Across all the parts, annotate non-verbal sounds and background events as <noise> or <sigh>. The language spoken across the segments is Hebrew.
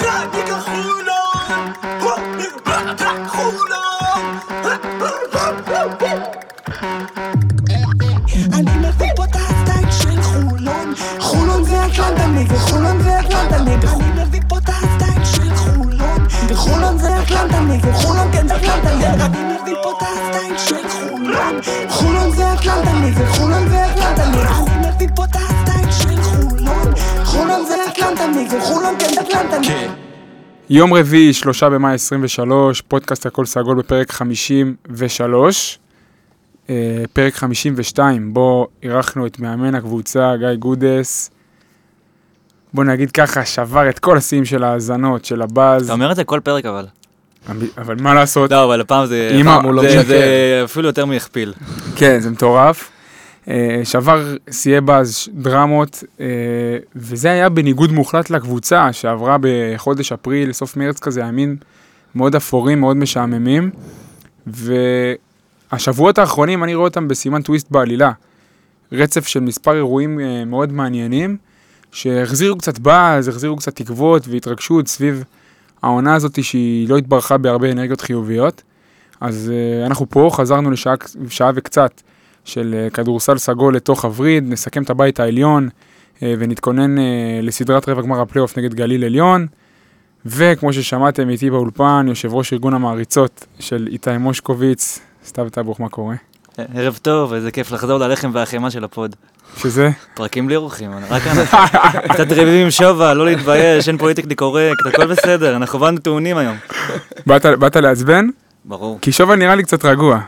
Ради! כן יום רביעי, שלושה במאי 23, פודקאסט הכל סגול בפרק 53. אה, פרק 52, בו אירחנו את מאמן הקבוצה, גיא גודס. בוא נגיד ככה, שבר את כל השיאים של ההאזנות, של הבאז. אתה אומר את זה כל פרק אבל. אבל מה לעשות? לא, אבל הפעם זה... הפעם הוא לא זה- משקר. זה אפילו יותר מהכפיל. כן, זה מטורף. אה, שבר שיאי באז, דרמות, אה, וזה היה בניגוד מוחלט לקבוצה שעברה בחודש אפריל, סוף מרץ כזה, ימים מאוד אפורים, מאוד משעממים. והשבועות האחרונים, אני רואה אותם בסימן טוויסט בעלילה. רצף של מספר אירועים אה, מאוד מעניינים, שהחזירו קצת באז, החזירו קצת תקוות והתרגשות סביב העונה הזאת שהיא לא התברכה בהרבה אנרגיות חיוביות. אז אנחנו פה, חזרנו לשעה שעה וקצת של uh, כדורסל סגול לתוך הווריד, נסכם את הבית העליון uh, ונתכונן uh, לסדרת רבע גמר הפלייאוף נגד גליל עליון. וכמו ששמעתם איתי באולפן, יושב ראש ארגון המעריצות של איתי מושקוביץ, סתיו טבוך, מה קורה? ערב טוב, איזה כיף לחזור ללחם והחמאה של הפוד. שזה? פרקים בלי אורחים, רק אנחנו. קצת ריבים עם שובה, לא להתבייש, אין politically correct, הכל בסדר, אנחנו באנו טעונים היום. באת, באת לעצבן? ברור. כי שובל נראה לי קצת רגוע.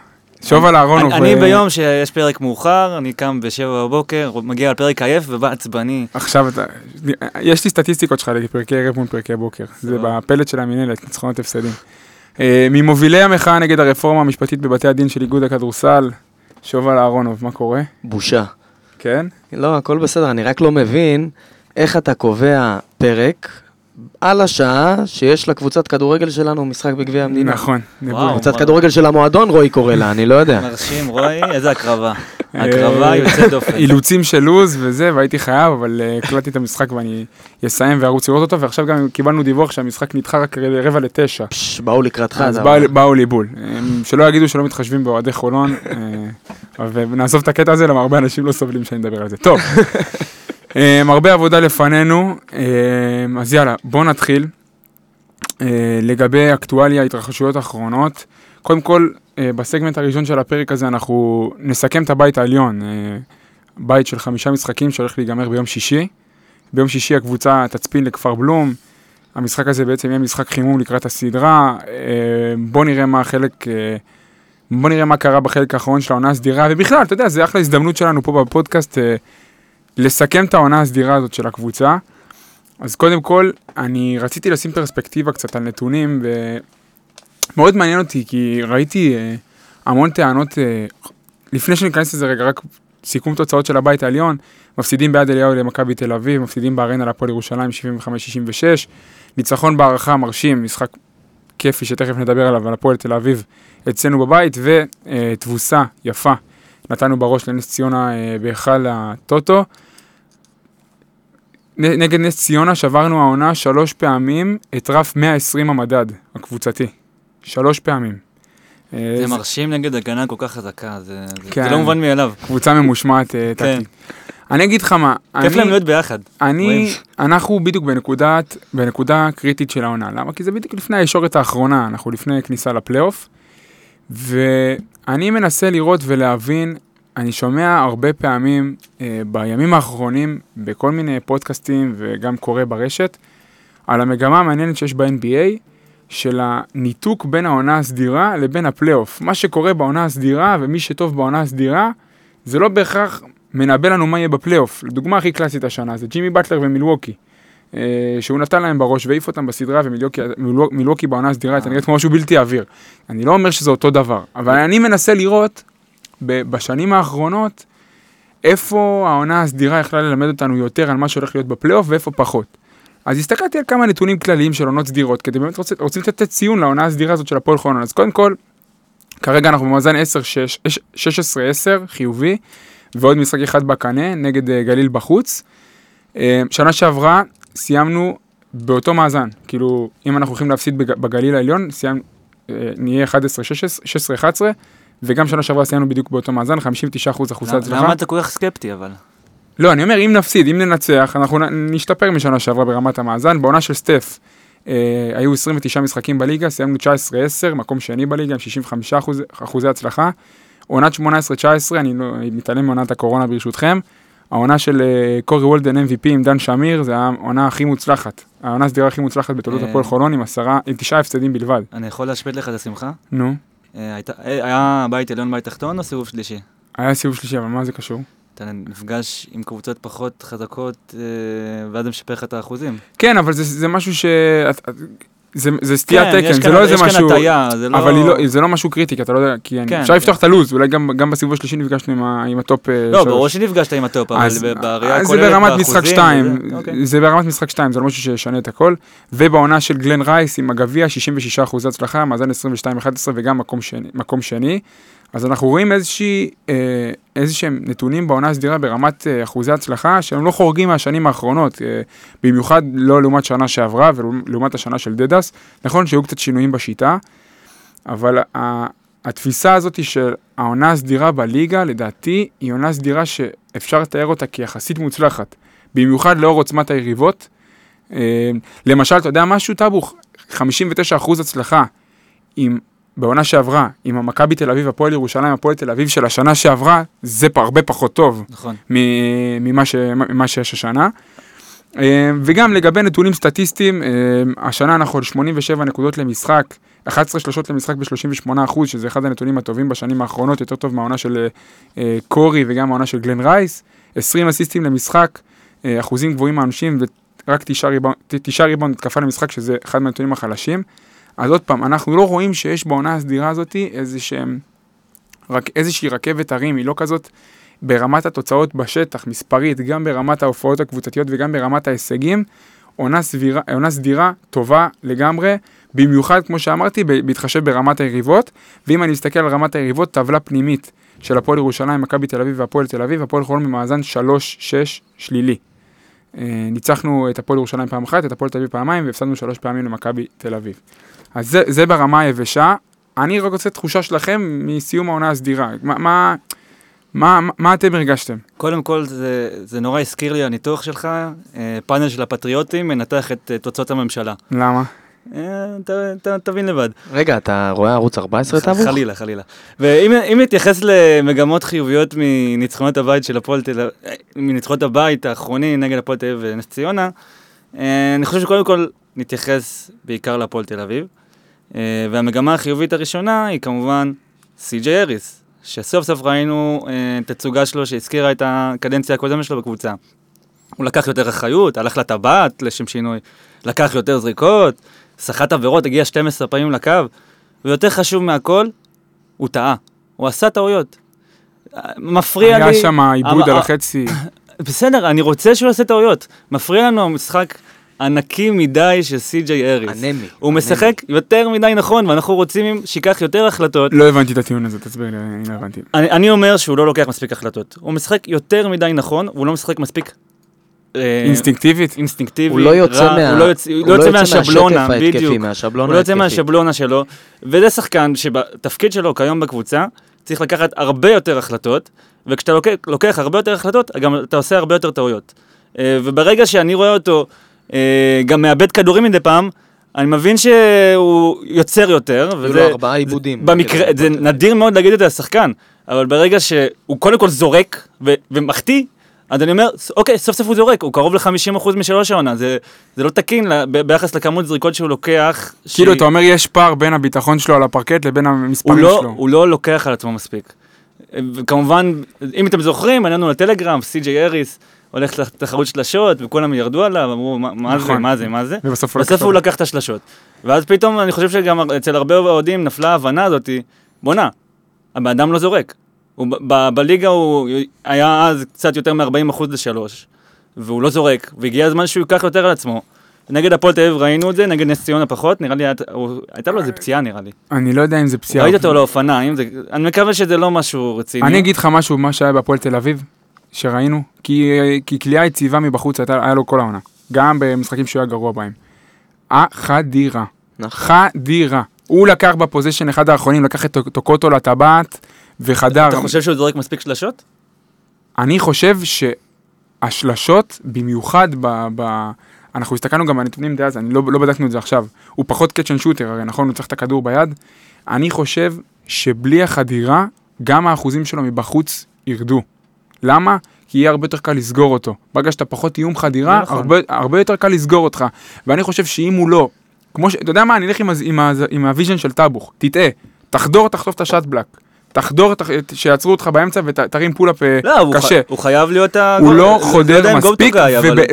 שובל אהרונוב. אני אה, ביום שיש פרק מאוחר, אני קם בשבע בבוקר, מגיע לפרק עייף ובא עצבני. עכשיו אתה, יש לי סטטיסטיקות שלך לפרקי ערב מול פרקי בוקר, זה. בפלט של המינהלת, ניצחונות הפסדים. אה, ממובילי המחאה נגד הרפורמה המשפטית בבתי הדין של איגוד הכדורסל, שובל אהרונוב, מה קורה? בושה. כן? לא, הכל בסדר, אני רק לא מבין איך אתה קובע פרק על השעה שיש לקבוצת כדורגל שלנו משחק בגביע המדינה. נכון. קבוצת כדורגל של המועדון, רועי קורא לה, אני לא יודע. מרשים, רועי, איזה הקרבה. אה, הקרבה יוצאת דופן. אילוצים של לוז וזה, והייתי חייב, אבל אה, הקלטתי את המשחק ואני אסיים וארוץ לראות אותו, ועכשיו גם קיבלנו דיווח שהמשחק נדחה רק רבע לתשע. פש, באו לקראתך. אז באו- לי בול. שלא יגידו שלא מתחשבים באוהדי חולון, אה, ונעזוב את הקטע הזה, למה הרבה אנשים לא סובלים שאני אדבר על זה. טוב, הרבה עבודה לפנינו, אה, אז יאללה, בואו נתחיל. אה, לגבי אקטואליה, התרחשויות האחרונות. קודם כל, אה, בסגמנט הראשון של הפרק הזה אנחנו נסכם את הבית העליון, אה, בית של חמישה משחקים שהולך להיגמר ביום שישי. ביום שישי הקבוצה תצפין לכפר בלום. המשחק הזה בעצם יהיה משחק חימום לקראת הסדרה. אה, בוא נראה מה החלק, אה, בוא נראה מה קרה בחלק האחרון של העונה הסדירה, ובכלל, אתה יודע, זה אחלה הזדמנות שלנו פה בפודקאסט אה, לסכם את העונה הסדירה הזאת של הקבוצה. אז קודם כל, אני רציתי לשים פרספקטיבה קצת על נתונים, ומאוד מעניין אותי, כי ראיתי אה, המון טענות, אה, לפני שניכנס לזה רגע, רק סיכום תוצאות של הבית העליון, מפסידים בעד אליהו למכבי תל אביב, מפסידים בארנה להפועל ירושלים 75-66, ניצחון בהערכה מרשים, משחק כיפי שתכף נדבר עליו, על הפועל תל אביב אצלנו בבית, ותבוסה יפה נתנו בראש לנס ציונה אה, בהיכל הטוטו. נגד נס ציונה שברנו העונה שלוש פעמים את רף 120 המדד הקבוצתי. שלוש פעמים. אה, זה מרשים נגד הגנה כל כך חזקה, זה כן. זה לא מובן מאליו. קבוצה ממושמעת אה, כן. טקטית. אני אגיד לך מה, כיף להם להיות ביחד. אני. אנחנו בדיוק בנקודת, בנקודה קריטית של העונה. למה? כי זה בדיוק לפני הישורת האחרונה, אנחנו לפני כניסה לפלייאוף. ואני מנסה לראות ולהבין, אני שומע הרבה פעמים אה, בימים האחרונים, בכל מיני פודקאסטים וגם קורא ברשת, על המגמה המעניינת שיש ב-NBA, של הניתוק בין העונה הסדירה לבין הפלייאוף. מה שקורה בעונה הסדירה ומי שטוב בעונה הסדירה, זה לא בהכרח מנבא לנו מה יהיה בפלייאוף. לדוגמה הכי קלאסית השנה זה ג'ימי באטלר ומילווקי. אה, שהוא נתן להם בראש והעיף אותם בסדרה ומילווקי מילווק- מילווקי בעונה הסדירה הייתה נראית כמו משהו בלתי עביר. אני לא אומר שזה אותו דבר, אבל אני מנסה לראות בשנים האחרונות איפה העונה הסדירה יכלה ללמד אותנו יותר על מה שהולך להיות בפלייאוף ואיפה פחות. אז הסתכלתי על כמה נתונים כלליים של עונות סדירות, כדי באמת רוצה, רוצים לתת ציון לעונה הסדירה הזאת של הפועל חולון. אז קודם כל, כרגע אנחנו במאזן 10-6, 16-10, חיובי, ועוד משחק אחד בקנה נגד אה, גליל בחוץ. אה, שנה שעברה סיימנו באותו מאזן. כאילו, אם אנחנו הולכים להפסיד בג- בגליל העליון, סיימנו, אה, נהיה 11-16, וגם שנה שעברה סיימנו בדיוק באותו מאזן, 59% אחוזי הצלחה. למה אתה כל כך סקפטי אבל? לא, אני אומר, אם נפסיד, אם ננצח, אנחנו נשתפר משנה שעברה ברמת המאזן. בעונה של סטף אה, היו 29 משחקים בליגה, סיימנו 19-10, מקום שני בליגה עם 65 אחוז, אחוזי הצלחה. עונת 18-19, אני לא, מתעלם מעונת הקורונה ברשותכם. העונה של אה, קורי וולדן MVP עם דן שמיר, זה העונה הכי מוצלחת. העונה הסדירה הכי מוצלחת בתולדות אה. הפועל חולון עם עשרה, עם תשעה הפסדים בלבד. אני יכול להשבית לך את השמחה? נו, אה, היה בית עליון בית תחתון או סיבוב שלישי? היה סיבוב שלישי, אבל מה זה קשור? אתה נפגש עם קבוצות פחות חזקות ואז זה משפר לך את האחוזים. כן, אבל זה, זה משהו ש... זה, זה סטיית כן, תקן, זה כאן- לא איזה משהו... הטעיה, זה לא... אבל לא, זה לא משהו קריטי, כי אתה לא יודע, כי אני, כן, אפשר כן. לפתוח את הלו"ז, אולי גם, גם בסיבוב השלישי נפגשנו עם, ה, עם ה top אה, לא. ברור שנפגשת עם ה top, אבל אז- ב- בראייה אז זה הכוללת, ברמת משחק 2, וזה- אוקיי. זה ברמת משחק 2, זה לא משהו שישנה את הכל. ובעונה של גלן רייס עם הגביע, 66 אחוזי הצלחה, מאזן 22-11 וגם מקום שני, מקום שני. אז אנחנו רואים איזושהי, אה, איזה שהם נתונים בעונה הסדירה ברמת אה, אחוזי הצלחה, שהם לא חורגים מהשנים האחרונות, אה, במיוחד לא לעומת שנה שעברה ולעומת השנה של דדס. נכון שהיו קצת שינויים בשיטה, אבל התפיסה הזאת של העונה הסדירה בליגה, לדעתי, היא עונה סדירה שאפשר לתאר אותה כיחסית מוצלחת. במיוחד לאור עוצמת היריבות. למשל, אתה יודע משהו, טאבוך? 59% הצלחה עם, בעונה שעברה, עם המכבי תל אביב, הפועל ירושלים, הפועל תל אביב של השנה שעברה, זה הרבה פחות טוב נכון. מ- ממה, ש, ממה שיש השנה. אה, וגם לגבי נתונים סטטיסטיים, אה, השנה אנחנו על 87 נקודות למשחק, 11 שלושות למשחק ב-38 אחוז, שזה אחד הנתונים הטובים בשנים האחרונות, יותר טוב מהעונה של אה, קורי וגם מהעונה של גלן רייס, 20 אסיסטים למשחק, אחוזים גבוהים מהאנשים, ורק תשעה ריבאונד, ת- תשעה ריבאונד התקפה למשחק, שזה אחד מהנתונים החלשים. אז עוד פעם, אנחנו לא רואים שיש בעונה הסדירה הזאת איזה שהם, רק, איזושהי רכבת הרים, היא לא כזאת ברמת התוצאות בשטח, מספרית, גם ברמת ההופעות הקבוצתיות וגם ברמת ההישגים, עונה, סבירה, עונה סדירה טובה לגמרי, במיוחד, כמו שאמרתי, בהתחשב ברמת היריבות, ואם אני מסתכל על רמת היריבות, טבלה פנימית של הפועל ירושלים, מכבי תל אביב והפועל תל אביב, הפועל חולון במאזן 3-6 שלילי. אה, ניצחנו את הפועל ירושלים פעם אחת, את הפועל תל אביב פעמיים, והפסדנו שלוש פעמים למכבי תל אביב. אז זה, זה ברמה היבשה. אני רק רוצה תחושה שלכם מסיום העונה הסדירה. מה, מה, מה, מה אתם הרגשתם? קודם כל, זה, זה נורא הזכיר לי הניתוח שלך, אה, פאנל של הפטריוטים מנתח את אה, תוצאות הממשלה. למה? אה, ת, ת, תבין לבד. רגע, אתה רואה ערוץ 14 טאבוך? חלילה, חלילה. ואם אם נתייחס למגמות חיוביות מניצחונות הבית של הפועל תל אביב, מניצחונות הבית האחרונים נגד הפועל תל אביב ונס ציונה, אני חושב שקודם כל נתייחס בעיקר להפועל תל אביב. אה, והמגמה החיובית הראשונה היא כמובן סי.ג'יי אריס, שסוף סוף ראינו אה, תצוגה שלו שהזכירה את הקדנציה הקודמת שלו בקבוצה. הוא לקח יותר אחריות, הלך לטבעת לשם שינוי, לקח יותר זריקות, סחט עבירות, הגיע 12 פעמים לקו, ויותר חשוב מהכל, הוא טעה. הוא עשה טעויות. מפריע לי... היה שם עיבוד על החצי. <coughs> בסדר, אני רוצה שהוא יעשה טעויות. מפריע לנו המשחק ענקי מדי של סי.ג'יי אריס. אנמי. הוא משחק יותר מדי נכון, ואנחנו רוצים שייקח יותר החלטות. לא הבנתי את הטיעון הזה, תסביר לי, אני לא הבנתי. אני, אני אומר שהוא לא לוקח מספיק החלטות. הוא משחק יותר מדי נכון, והוא לא משחק מספיק... אה, אינסטינקטיבית? אינסטינקטיבי, הוא לא יוצא רע, מה- הוא לא יוצא, הוא הוא לא לא יוצא מהשבלונה, מהשטף ההתקפי, בדיוק. מהשבלונה הוא לא יוצא. מהשבלונה שלו, וזה שחקן שבתפקיד שלו כיום בקבוצה, צריך לקחת הרבה יותר החלטות, וכשאתה לוקח, לוקח הרבה יותר החלטות, גם אתה עושה הרבה יותר טעויות. אה, וברגע שאני רואה אותו גם מאבד כדורים מדי פעם, אני מבין שהוא יוצר יותר, היו לו וזה... ארבעה עיבודים. במקרה, זה נדיר מאוד להגיד את זה לשחקן, אבל ברגע שהוא קודם כל זורק ו- ומחטיא, אז אני אומר, אוקיי, סוף סוף הוא זורק, הוא קרוב ל-50% משלוש העונה, זה, זה לא תקין ל- ב- ביחס לכמות זריקות שהוא לוקח. כאילו, שהיא- אתה אומר יש פער בין הביטחון שלו על הפרקט לבין הוא המספרים לא, שלו. הוא לא לוקח על עצמו מספיק. וכמובן, אם אתם זוכרים, עלינו לטלגרם, סי.ג'יי אריס הולך לתחרות שלשות, וכולם ירדו עליו, אמרו, מה, זה, נכון. מה זה, מה זה? ובסוף הוא לקח בסוף הוא. לקח את השלשות. ואז פתאום אני חושב שגם אצל הרבה אוהדים נפלה ההבנה הזאתי, בואנה, הבן אדם לא זורק. בליגה הוא היה אז קצת יותר מ-40% לשלוש, והוא לא זורק, והגיע הזמן שהוא ייקח יותר על עצמו. נגד הפועל תל אביב ראינו את זה, נגד נס ציונה פחות, נראה לי, הייתה לו איזה פציעה נראה לי. אני לא יודע אם זה פציעה. ראית אותו זה- אני מקווה שזה לא משהו רציני. אני אגיד לך משהו, מה שהיה בהפועל תל אביב, שראינו, כי כי כליאה יציבה מבחוץ הייתה- היה לו כל העונה. גם במשחקים שהוא היה גרוע בהם. החדירה. נכון. חדירה. הוא לקח ב possession אחד האחרונים, לקח את טוקוטו לטבעת, וחדר. אתה חושב שהוא זורק מספיק שלשות? אני חושב שהשלשות, במיוחד ב... ב... אנחנו הסתכלנו גם בנתונים דאז, אני לא, לא בדקנו את זה עכשיו. הוא פחות catch and shooter, הרי נכון, הוא צריך את הכדור ביד. אני חושב שבלי החדירה, גם האחוזים שלו מבחוץ ירדו. למה? כי יהיה הרבה יותר קל לסגור אותו. ברגע שאתה פחות איום חדירה, נכון. הרבה, הרבה יותר קל לסגור אותך. ואני חושב שאם הוא לא, כמו ש... אתה יודע מה, אני אלך עם, עם, עם ה vision של טאבוך. תטעה, תחדור, תחטוף את ה shot block. תחדור, תח... שיעצרו אותך באמצע ותרים pull up אה, לא, הוא, קשה. ח... הוא חייב להיות. הוא לא יודע חודר מספיק,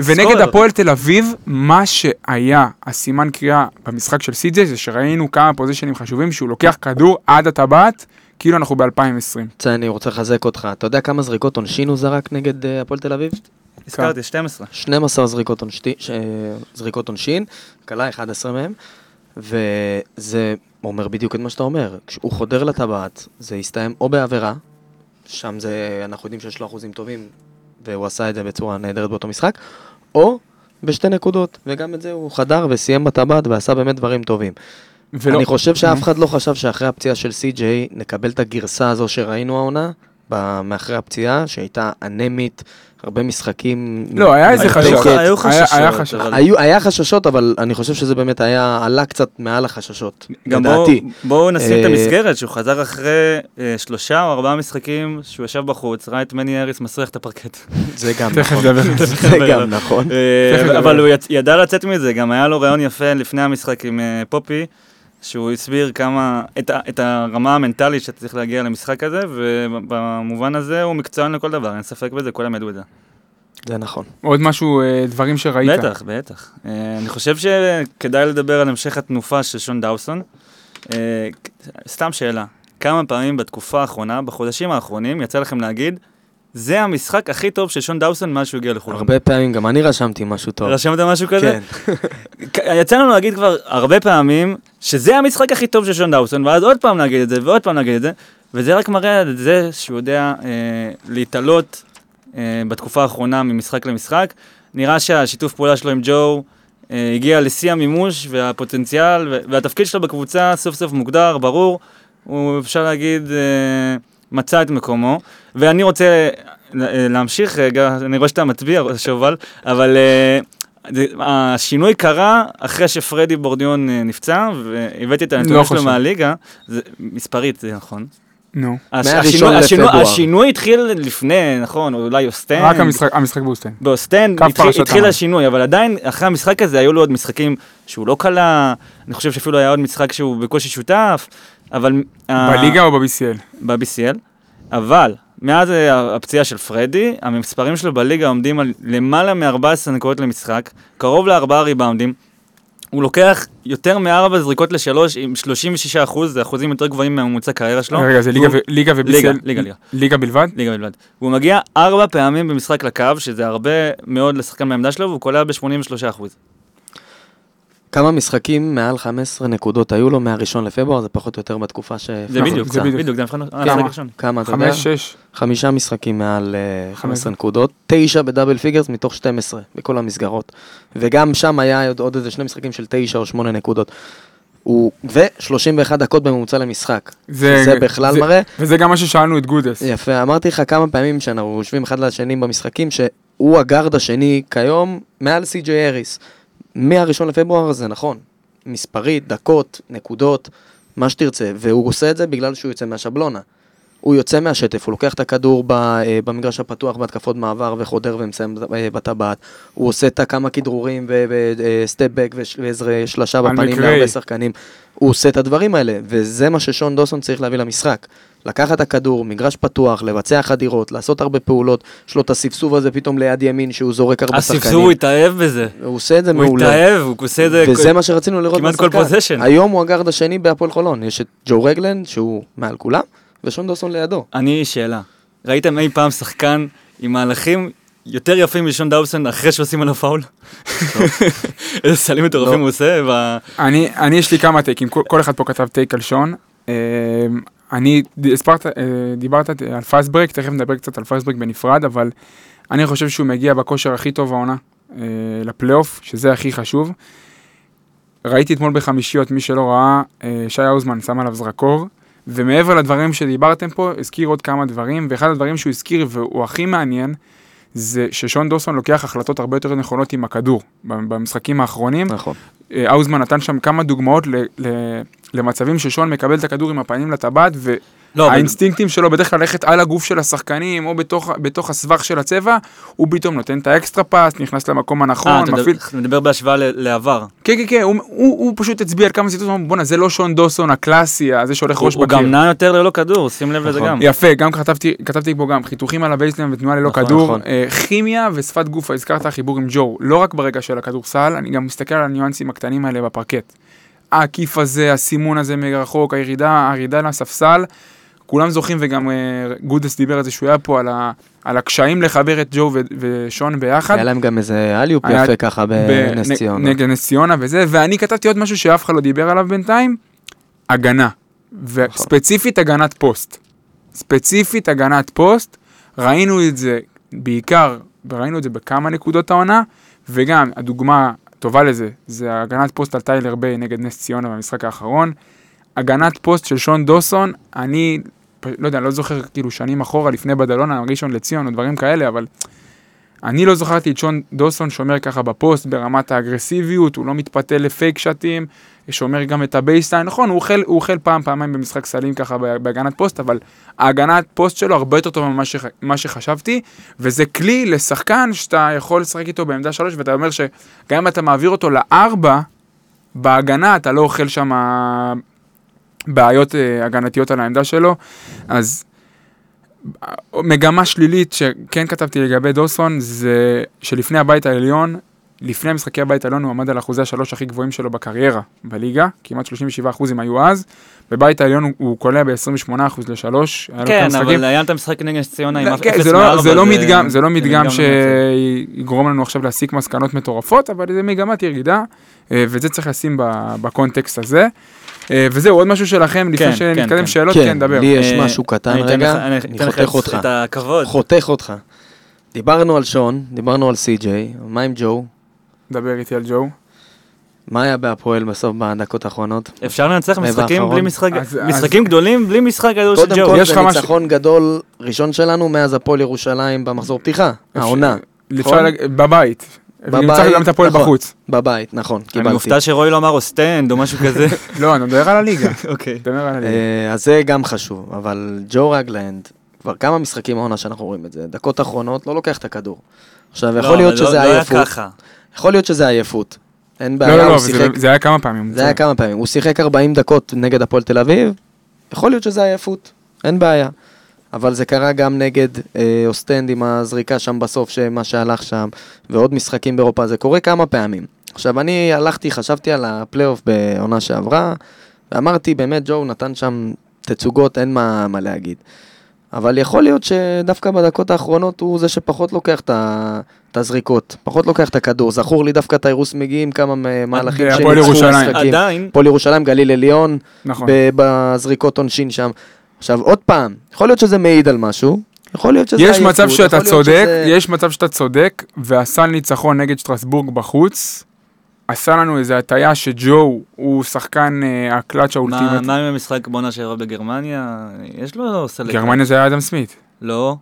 ונגד. הפועל תל אביב, מה שהיה הסימן קריאה במשחק של סי.ג'יי זה שראינו כמה possessionים חשובים שהוא לוקח כדור עד הטבעת, כאילו אנחנו ב-2020. זה אני רוצה לחזק אותך. אתה יודע כמה זריקות עונשין הוא זרק נגד אה, הפועל תל אביב? הזכרתי, 12. 12 זריקות, עונשתי, ש... זריקות עונשין, כלה 11 מהם, וזה אומר בדיוק את מה שאתה אומר. כשהוא חודר לטבעת, זה יסתיים או בעבירה, שם זה, אנחנו יודעים שיש לו אחוזים טובים, והוא עשה את זה בצורה נהדרת באותו משחק, או בשתי נקודות, וגם את זה הוא חדר וסיים בטבעת ועשה באמת דברים טובים. ולא, אני חושב שאף אחד לא חשב שאחרי הפציעה של סי.ג'יי נקבל את הגרסה הזו שראינו העונה, מאחרי הפציעה, שהייתה אנמית, הרבה משחקים... לא, היה איזה היו- חשש. היו- היה- חששות, היה חשש. אבל- היו, היה חששות, אבל אני חושב שזה באמת היה, עלה קצת מעל החששות, גם בואו לדעתי. בוא נשים את אה, המסגרת, שהוא חזר אחרי אה, שלושה או ארבעה משחקים שהוא ישב בחוץ, ראה את מני אריס מסריח את הפרקט. זה גם נכון. <laughs> זה. גם נכון. אה. אבל הוא ידע לצאת מזה, גם היה לו רעיון יפה לפני המשחק עם פופי, שהוא הסביר כמה, את את הרמה המנטלית שאתה צריך להגיע למשחק הזה, ובמובן הזה הוא מקצוען לכל דבר, אין ספק בזה, כולם ידעו את זה. זה נכון. עוד משהו, אה, דברים שראית. בטח, בטח. אה, אני חושב שכדאי לדבר על המשך התנופה של שון דאוסון. אה, סתם שאלה, כמה פעמים בתקופה האחרונה, בחודשים האחרונים, יצא לכם להגיד, זה המשחק הכי טוב של שון דאוסון מאז שהוא הגיע לחולון. הרבה פעמים, גם אני רשמתי משהו טוב. רשמת משהו כזה? כן. <laughs> יצא לנו להגיד כבר הרבה פעמים, שזה המשחק הכי טוב של שון דאוסון, ואז עוד פעם להגיד את זה, ועוד פעם להגיד את זה, וזה רק מראה את זה שהוא יודע אה, להתעלות אה, בתקופה האחרונה ממשחק למשחק. נראה שהשיתוף פעולה שלו עם ג'ו אה, הגיע לשיא המימוש והפוטנציאל, והתפקיד שלו בקבוצה סוף סוף מוגדר, ברור, הוא אפשר להגיד, אה, מצא את מקומו. ואני רוצה אה, להמשיך רגע, אני רואה שאתה מצביע, שובל, אבל אה, השינוי קרה אחרי שפרדי בורדיון אה, נפצע, והבאתי את הנתונים לא שלו. מהליגה, זה, מספרית זה נכון. נו. השינוי- השינוי- לפברואר. השינוי התחיל לפני, נכון, או אולי אוסטן. רק המשחק- המשחק באוסטן. באוסטן התחיל, השינוי, אבל עדיין אחרי המשחק הזה היו לו עוד משחקים שהוא לא קלה, אני חושב שאפילו היה עוד משחק שהוא בקושי שותף, אבל... אה, בליגה או ב-BCL? ב-BCL, אבל מאז אה, הפציעה של פרדי, המספרים שלו בליגה עומדים על למעלה מ-14 נקודות למשחק, קרוב לארבעה ריבאונדים. הוא לוקח יותר מארבע זריקות לשלוש עם 36 אחוז, זה אחוזים יותר גבוהים מהממוצע קריירה שלו. רגע, זה ליגה ו- ליגה ו-BCL? ליגה, ליגה, ליגה. ליגה בלבד? ליגה בלבד. והוא מגיע ארבע פעמים במשחק לקו, שזה הרבה מאוד לשחקן בעמדה שלו, והוא קולע ב-83 אחוז. כמה משחקים מעל 15 נקודות היו לו מהראשון לפברואר, זה פחות או יותר בתקופה ש... זה בדיוק, זה בדיוק. זה המבחן הראשון. כמה, אתה יודע? חמש, שש. חמישה משחקים מעל אה, חמש. 15 נקודות, תשע ב double figures מתוך 12 בכל המסגרות. וגם שם היה עוד, עוד איזה שני משחקים של תשע או שמונה נקודות. הוא, ו-31 דקות בממוצע למשחק. זה- זה בכלל זה- מראה. וזה גם מה ששאלנו את גודס. יפה, אמרתי לך כמה פעמים שאנחנו יושבים אחד לשני במשחקים, שהוא הגארד השני כיום מעל סי.ג'יי אריס. מהראשון לפברואר זה נכון. מספרית, דקות, נקודות, מה שתרצה. והוא עושה את זה בגלל שהוא יוצא מהשבלונה. הוא יוצא מהשטף, הוא לוקח את הכדור ב, אה, במגרש הפתוח בהתקפות מעבר וחודר ומסיים אה, בטבעת. הוא עושה את הכמה כדרורים וסטפ בק ואיזה שלושה על בפנים. להרבה שחקנים. הוא עושה את הדברים האלה, וזה מה ששון דוסון צריך להביא למשחק. לקחת את הכדור, מגרש פתוח, לבצע חדירות, לעשות הרבה פעולות, יש לו את הספסוב הזה פתאום ליד ימין שהוא זורק הרבה שחקנים. הספסור הוא התאהב בזה. הוא עושה את זה הוא מעולה. התאהב, הוא עושה את זה... וזה מה שרצינו לראות כמעט כל בשחקן. possession. היום הוא הגארד השני בהפועל חולון. יש את ג'ו רגלנד, שהוא מעל כולם, ושון דוסון לידו. אני, שאלה. ראיתם אי פעם שחקן עם מהלכים יותר יפים משון דוסון אחרי שעושים עליו פאול? איזה סלים מטורפים לא. הוא עושה, אני, אני יש לי כמה takeים, כל, אחד פה כתב take על שון. אה, אני, אה, דיברת על fast break, תכף נדבר קצת על fast break בנפרד, אבל אני חושב שהוא מגיע בכושר הכי טוב העונה. אה, לפלייאוף, שזה הכי חשוב. ראיתי אתמול בחמישיות, מי שלא ראה, אה, שי האוזמן שם עליו זרקור, ומעבר לדברים שדיברתם פה, הזכיר עוד כמה דברים, ואחד הדברים שהוא הזכיר, והוא הכי מעניין, זה ששון דוסון לוקח החלטות הרבה יותר נכונות עם הכדור במשחקים האחרונים. נכון. אה, האוזמן נתן שם כמה דוגמאות ל, ל, למצבים ששון מקבל את הכדור עם הפנים לטבעת, לא, והאינסטינקטים שלו בדרך כלל ללכת על הגוף של השחקנים, או בתוך, בתוך הסבך של הצבע, הוא פתאום נותן את האקסטרה פס, נכנס למקום אה, הנכון, אתה מפעיל... מדבר- מדבר בהשוואה ל- לעבר. כן, כן, כן, הוא, הוא, הוא פשוט הצביע על כמה הוא אמר, בואנה, זה לא שון דוסון הקלאסי, זה שהולך עם הראש בקיר. גם נע יותר ללא כדור, שים לב לזה נכון. גם. יפה, גם כתבתי, כתבתי פה גם חיתוכים על ה baseline ותנועה ללא נכון, כדור, נכון. אה, כימיה ושפת גוף, הזכרת חיבור עם ג'ו, לא רק ברגע של הכדורסל, אני גם מסתכל על הניואנסים הקטנים האלה בפרקט. העקיף הזה, הסימון הזה מרחוק, הירידה, הירידה לספסל, כולם זוכרים וגם אה, גודס דיבר על זה שהוא היה פה, על, ה, על הקשיים לחבר את ג'ו ו- ושון ביחד. היה להם גם איזה alley-oop יפה ככה בנס בנ- ציונה. נגד נס ציונה וזה, ואני כתבתי עוד משהו שאף אחד לא דיבר עליו בינתיים, הגנה. וספציפית הגנת פוסט. ספציפית הגנת פוסט, ראינו את זה בעיקר, וראינו את זה בכמה נקודות העונה, וגם הדוגמה טובה לזה, זה הגנת פוסט על טיילר ביי נגד נס ציונה במשחק האחרון. הגנת פוסט של שון דוסון, אני, לא יודע, אני לא זוכר כאילו שנים אחורה, לפני בדלונה, ראשון לציון או דברים כאלה, אבל אני לא זכרתי את שון דוסון שומר ככה בפוסט ברמת האגרסיביות, הוא לא מתפתה ל fake shotים, שומר גם את ה baseline, נכון, הוא אוכל, הוא אוכל פעם, פעמיים במשחק סלים ככה בהגנת פוסט, אבל ההגנת פוסט שלו הרבה יותר טובה ממה שח, שחשבתי, וזה כלי לשחקן שאתה יכול לשחק איתו בעמדה שלוש, ואתה אומר שגם אם אתה מעביר אותו לארבע, בהגנה אתה לא אוכל שם בעיות אה, הגנתיות על העמדה שלו, אז מגמה שלילית שכן כתבתי לגבי דוסון זה שלפני הבית העליון, לפני משחקי הבית העליון הוא עמד על אחוזי השלוש הכי גבוהים שלו בקריירה בליגה, כמעט 37 אחוזים היו אז, בבית העליון הוא- הוא קולע ב-28 אחוז לשלוש, כן. אבל היה את המשחק נגד נס ציונה עם לא, אפס כן, זה לא, לא מדגם, זה לא מדגם שיגרום לנו עכשיו להסיק מסקנות מטורפות, אבל זה מגמת ירידה, אה, וזה צריך לשים בקונטקסט הזה. אה, וזהו, עוד משהו שלכם, לפני כן, שנתקדם כן, שאלות, כן, כן, דבר. לי יש אה, משהו קטן רגע, אני חותך אותך. את הכבוד. חותך אותך. דיברנו על שון, דיברנו על סי.ג'יי, מה עם ג'ו? דבר איתי על ג'ו. מה היה בהפועל בסוף בדקות האחרונות? אפשר לנצח משחקים. בלי משחק, אז- משחקים גדולים בלי משחק גדול של קודם ג'ו. כל יש זה ניצחון גדול ראשון שלנו מאז הפועל ירושלים במחזור פתיחה, העונה, אפשר נכון? בבית. בבית, וניצחנו גם את הפועל נכון. בחוץ. בבית, נכון, אני קיבלתי. מופתע שרוי לא אמר או סטנד או משהו כזה. <laughs> לא, אני מדבר על הליגה. <laughs> אוקיי. מדבר על הליגה. אה, אז זה גם חשוב, אבל ג'ו רגלנד, כבר כמה משחקים העונה שאנחנו רואים את זה, דקות אחרונות לא לוקח את הכדור. עכשיו, לא, יכול להיות לא- שזה לא היה עייפות, ככה. יכול להיות שזה עייפות. אין לא, בעיה, לא, לא, זה- שיחק, זה היה כמה פעמים. זה היה כמה פעמים, הוא שיחק 40 דקות נגד הפועל תל אביב, יכול להיות שזה עייפות, אין בעיה. אבל זה קרה גם נגד אה, אוסטנד עם הזריקה שם בסוף, שמה שהלך שם, ועוד משחקים באירופה, זה קורה כמה פעמים. עכשיו, אני הלכתי, חשבתי על הפלייאוף בעונה שעברה, ואמרתי, באמת, ג'ו נתן שם תצוגות, אין מה, מה להגיד. אבל יכול להיות שדווקא בדקות האחרונות הוא זה שפחות לוקח את ה- את הזריקות, פחות לוקח את הכדור. זכור לי דווקא טיירוס מגיעים כמה מהלכים בהפועל שניצחו ירושלים. משחקים. עדיין, הפועל ירושלים, גליל עליון, נכון. ב- בזריקות עונשין שם. עכשיו, עוד פעם, יכול להיות שזה מעיד על משהו, יכול להיות שזה יש מצב שאתה צודק, שזה- יש מצב שאתה צודק, והסל ניצחון נגד שטרסבורג בחוץ, עשה לנו איזה הטיה שג'ו הוא שחקן אה, הקלאץ' מה ultimate. מה עם המשחק בעונה שעברה בגרמניה? יש לו סלקציה. גרמניה זה היה אדם סמית. לא.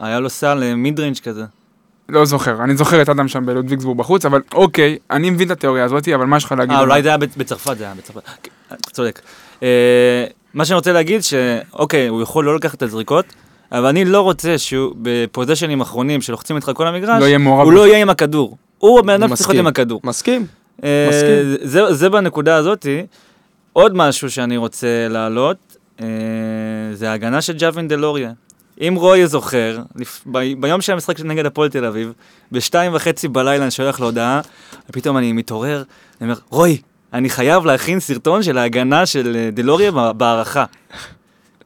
היה לו סל mid range כזה. לא זוכר, אני זוכר את אדם שם בלודוויגסבורג בחוץ, אבל אוקיי, אני מבין את התיאוריה הזאת, אבל מה יש לך להגיד? אה, אולי זה היה בצ- בצרפת, זה היה בצרפת. צודק. אה, מה שאני רוצה להגיד, שאוקיי, הוא יכול לא לקחת את הזריקות, אבל אני לא רוצה שהוא בפוזיישנים אחרונים שלוחצים איתך כל המגרש, לא הוא. לא יהיה עם הכדור. הוא הבן אדם שצריך להיות. עם הכדור. מסכים. אה, מסכים. זה, זה בנקודה הזאתי. עוד משהו שאני רוצה להעלות, אה, זה ההגנה של ג'אווין דלוריה. אם רוי זוכר, לפ... ב... ביום של המשחק נגד הפועל תל אביב, בשתיים וחצי בלילה אני שולח לו הודעה, ופתאום אני מתעורר, אני אומר, רוי, אני חייב להכין סרטון של ההגנה של אה, דלוריה בהערכה.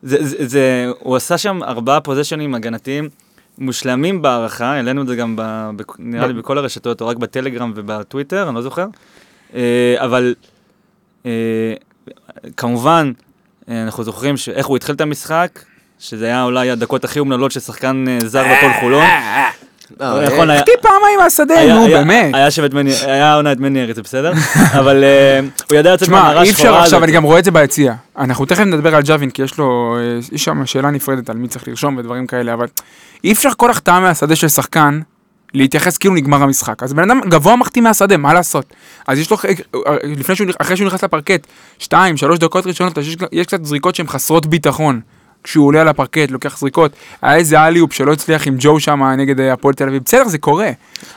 זה, זה, זה, הוא עשה שם ארבעה פוזיישנים הגנתיים מושלמים בהערכה, העלינו את זה גם, ב, ב, נראה לי בכל הרשתות, או רק בטלגרם ובטוויטר, אני לא זוכר. אה, אבל אה, כמובן, אה, אנחנו זוכרים איך הוא התחיל את המשחק, שזה היה אולי הדקות הכי אומללות של שחקן זר בפועל חולון. היה- החטיא פעמיים מהשדה, נו באמת. היה שם את מני, היה עונה את מני אריס, זה בסדר? <laughs> אבל אה, הוא ידע לצאת תשמע, מהמערה אי אפשר עכשיו, הזאת. אני גם רואה את זה ביציע. אנחנו תכף נדבר על ג'אווין, כי יש לו, אה, יש שם שאלה נפרדת על מי צריך לרשום ודברים כאלה, אבל אי אפשר כל החטאה מהשדה של שחקן, להתייחס כאילו נגמר המשחק. אז בן אדם גבוה מחטיא מהשדה, מה לעשות? אז יש לו, אה, לפני שהוא, נכ- אחרי שהוא נכנס לפרקט, שתיים, שלוש דקות ראשונות, יש קצת זריקות שהן חסרות ביטחון. כשהוא עולה על הפרקט, לוקח זריקות, היה איזה אליופ שלא הצליח עם ג'ו שם נגד הפועל תל אביב, בסדר, זה קורה.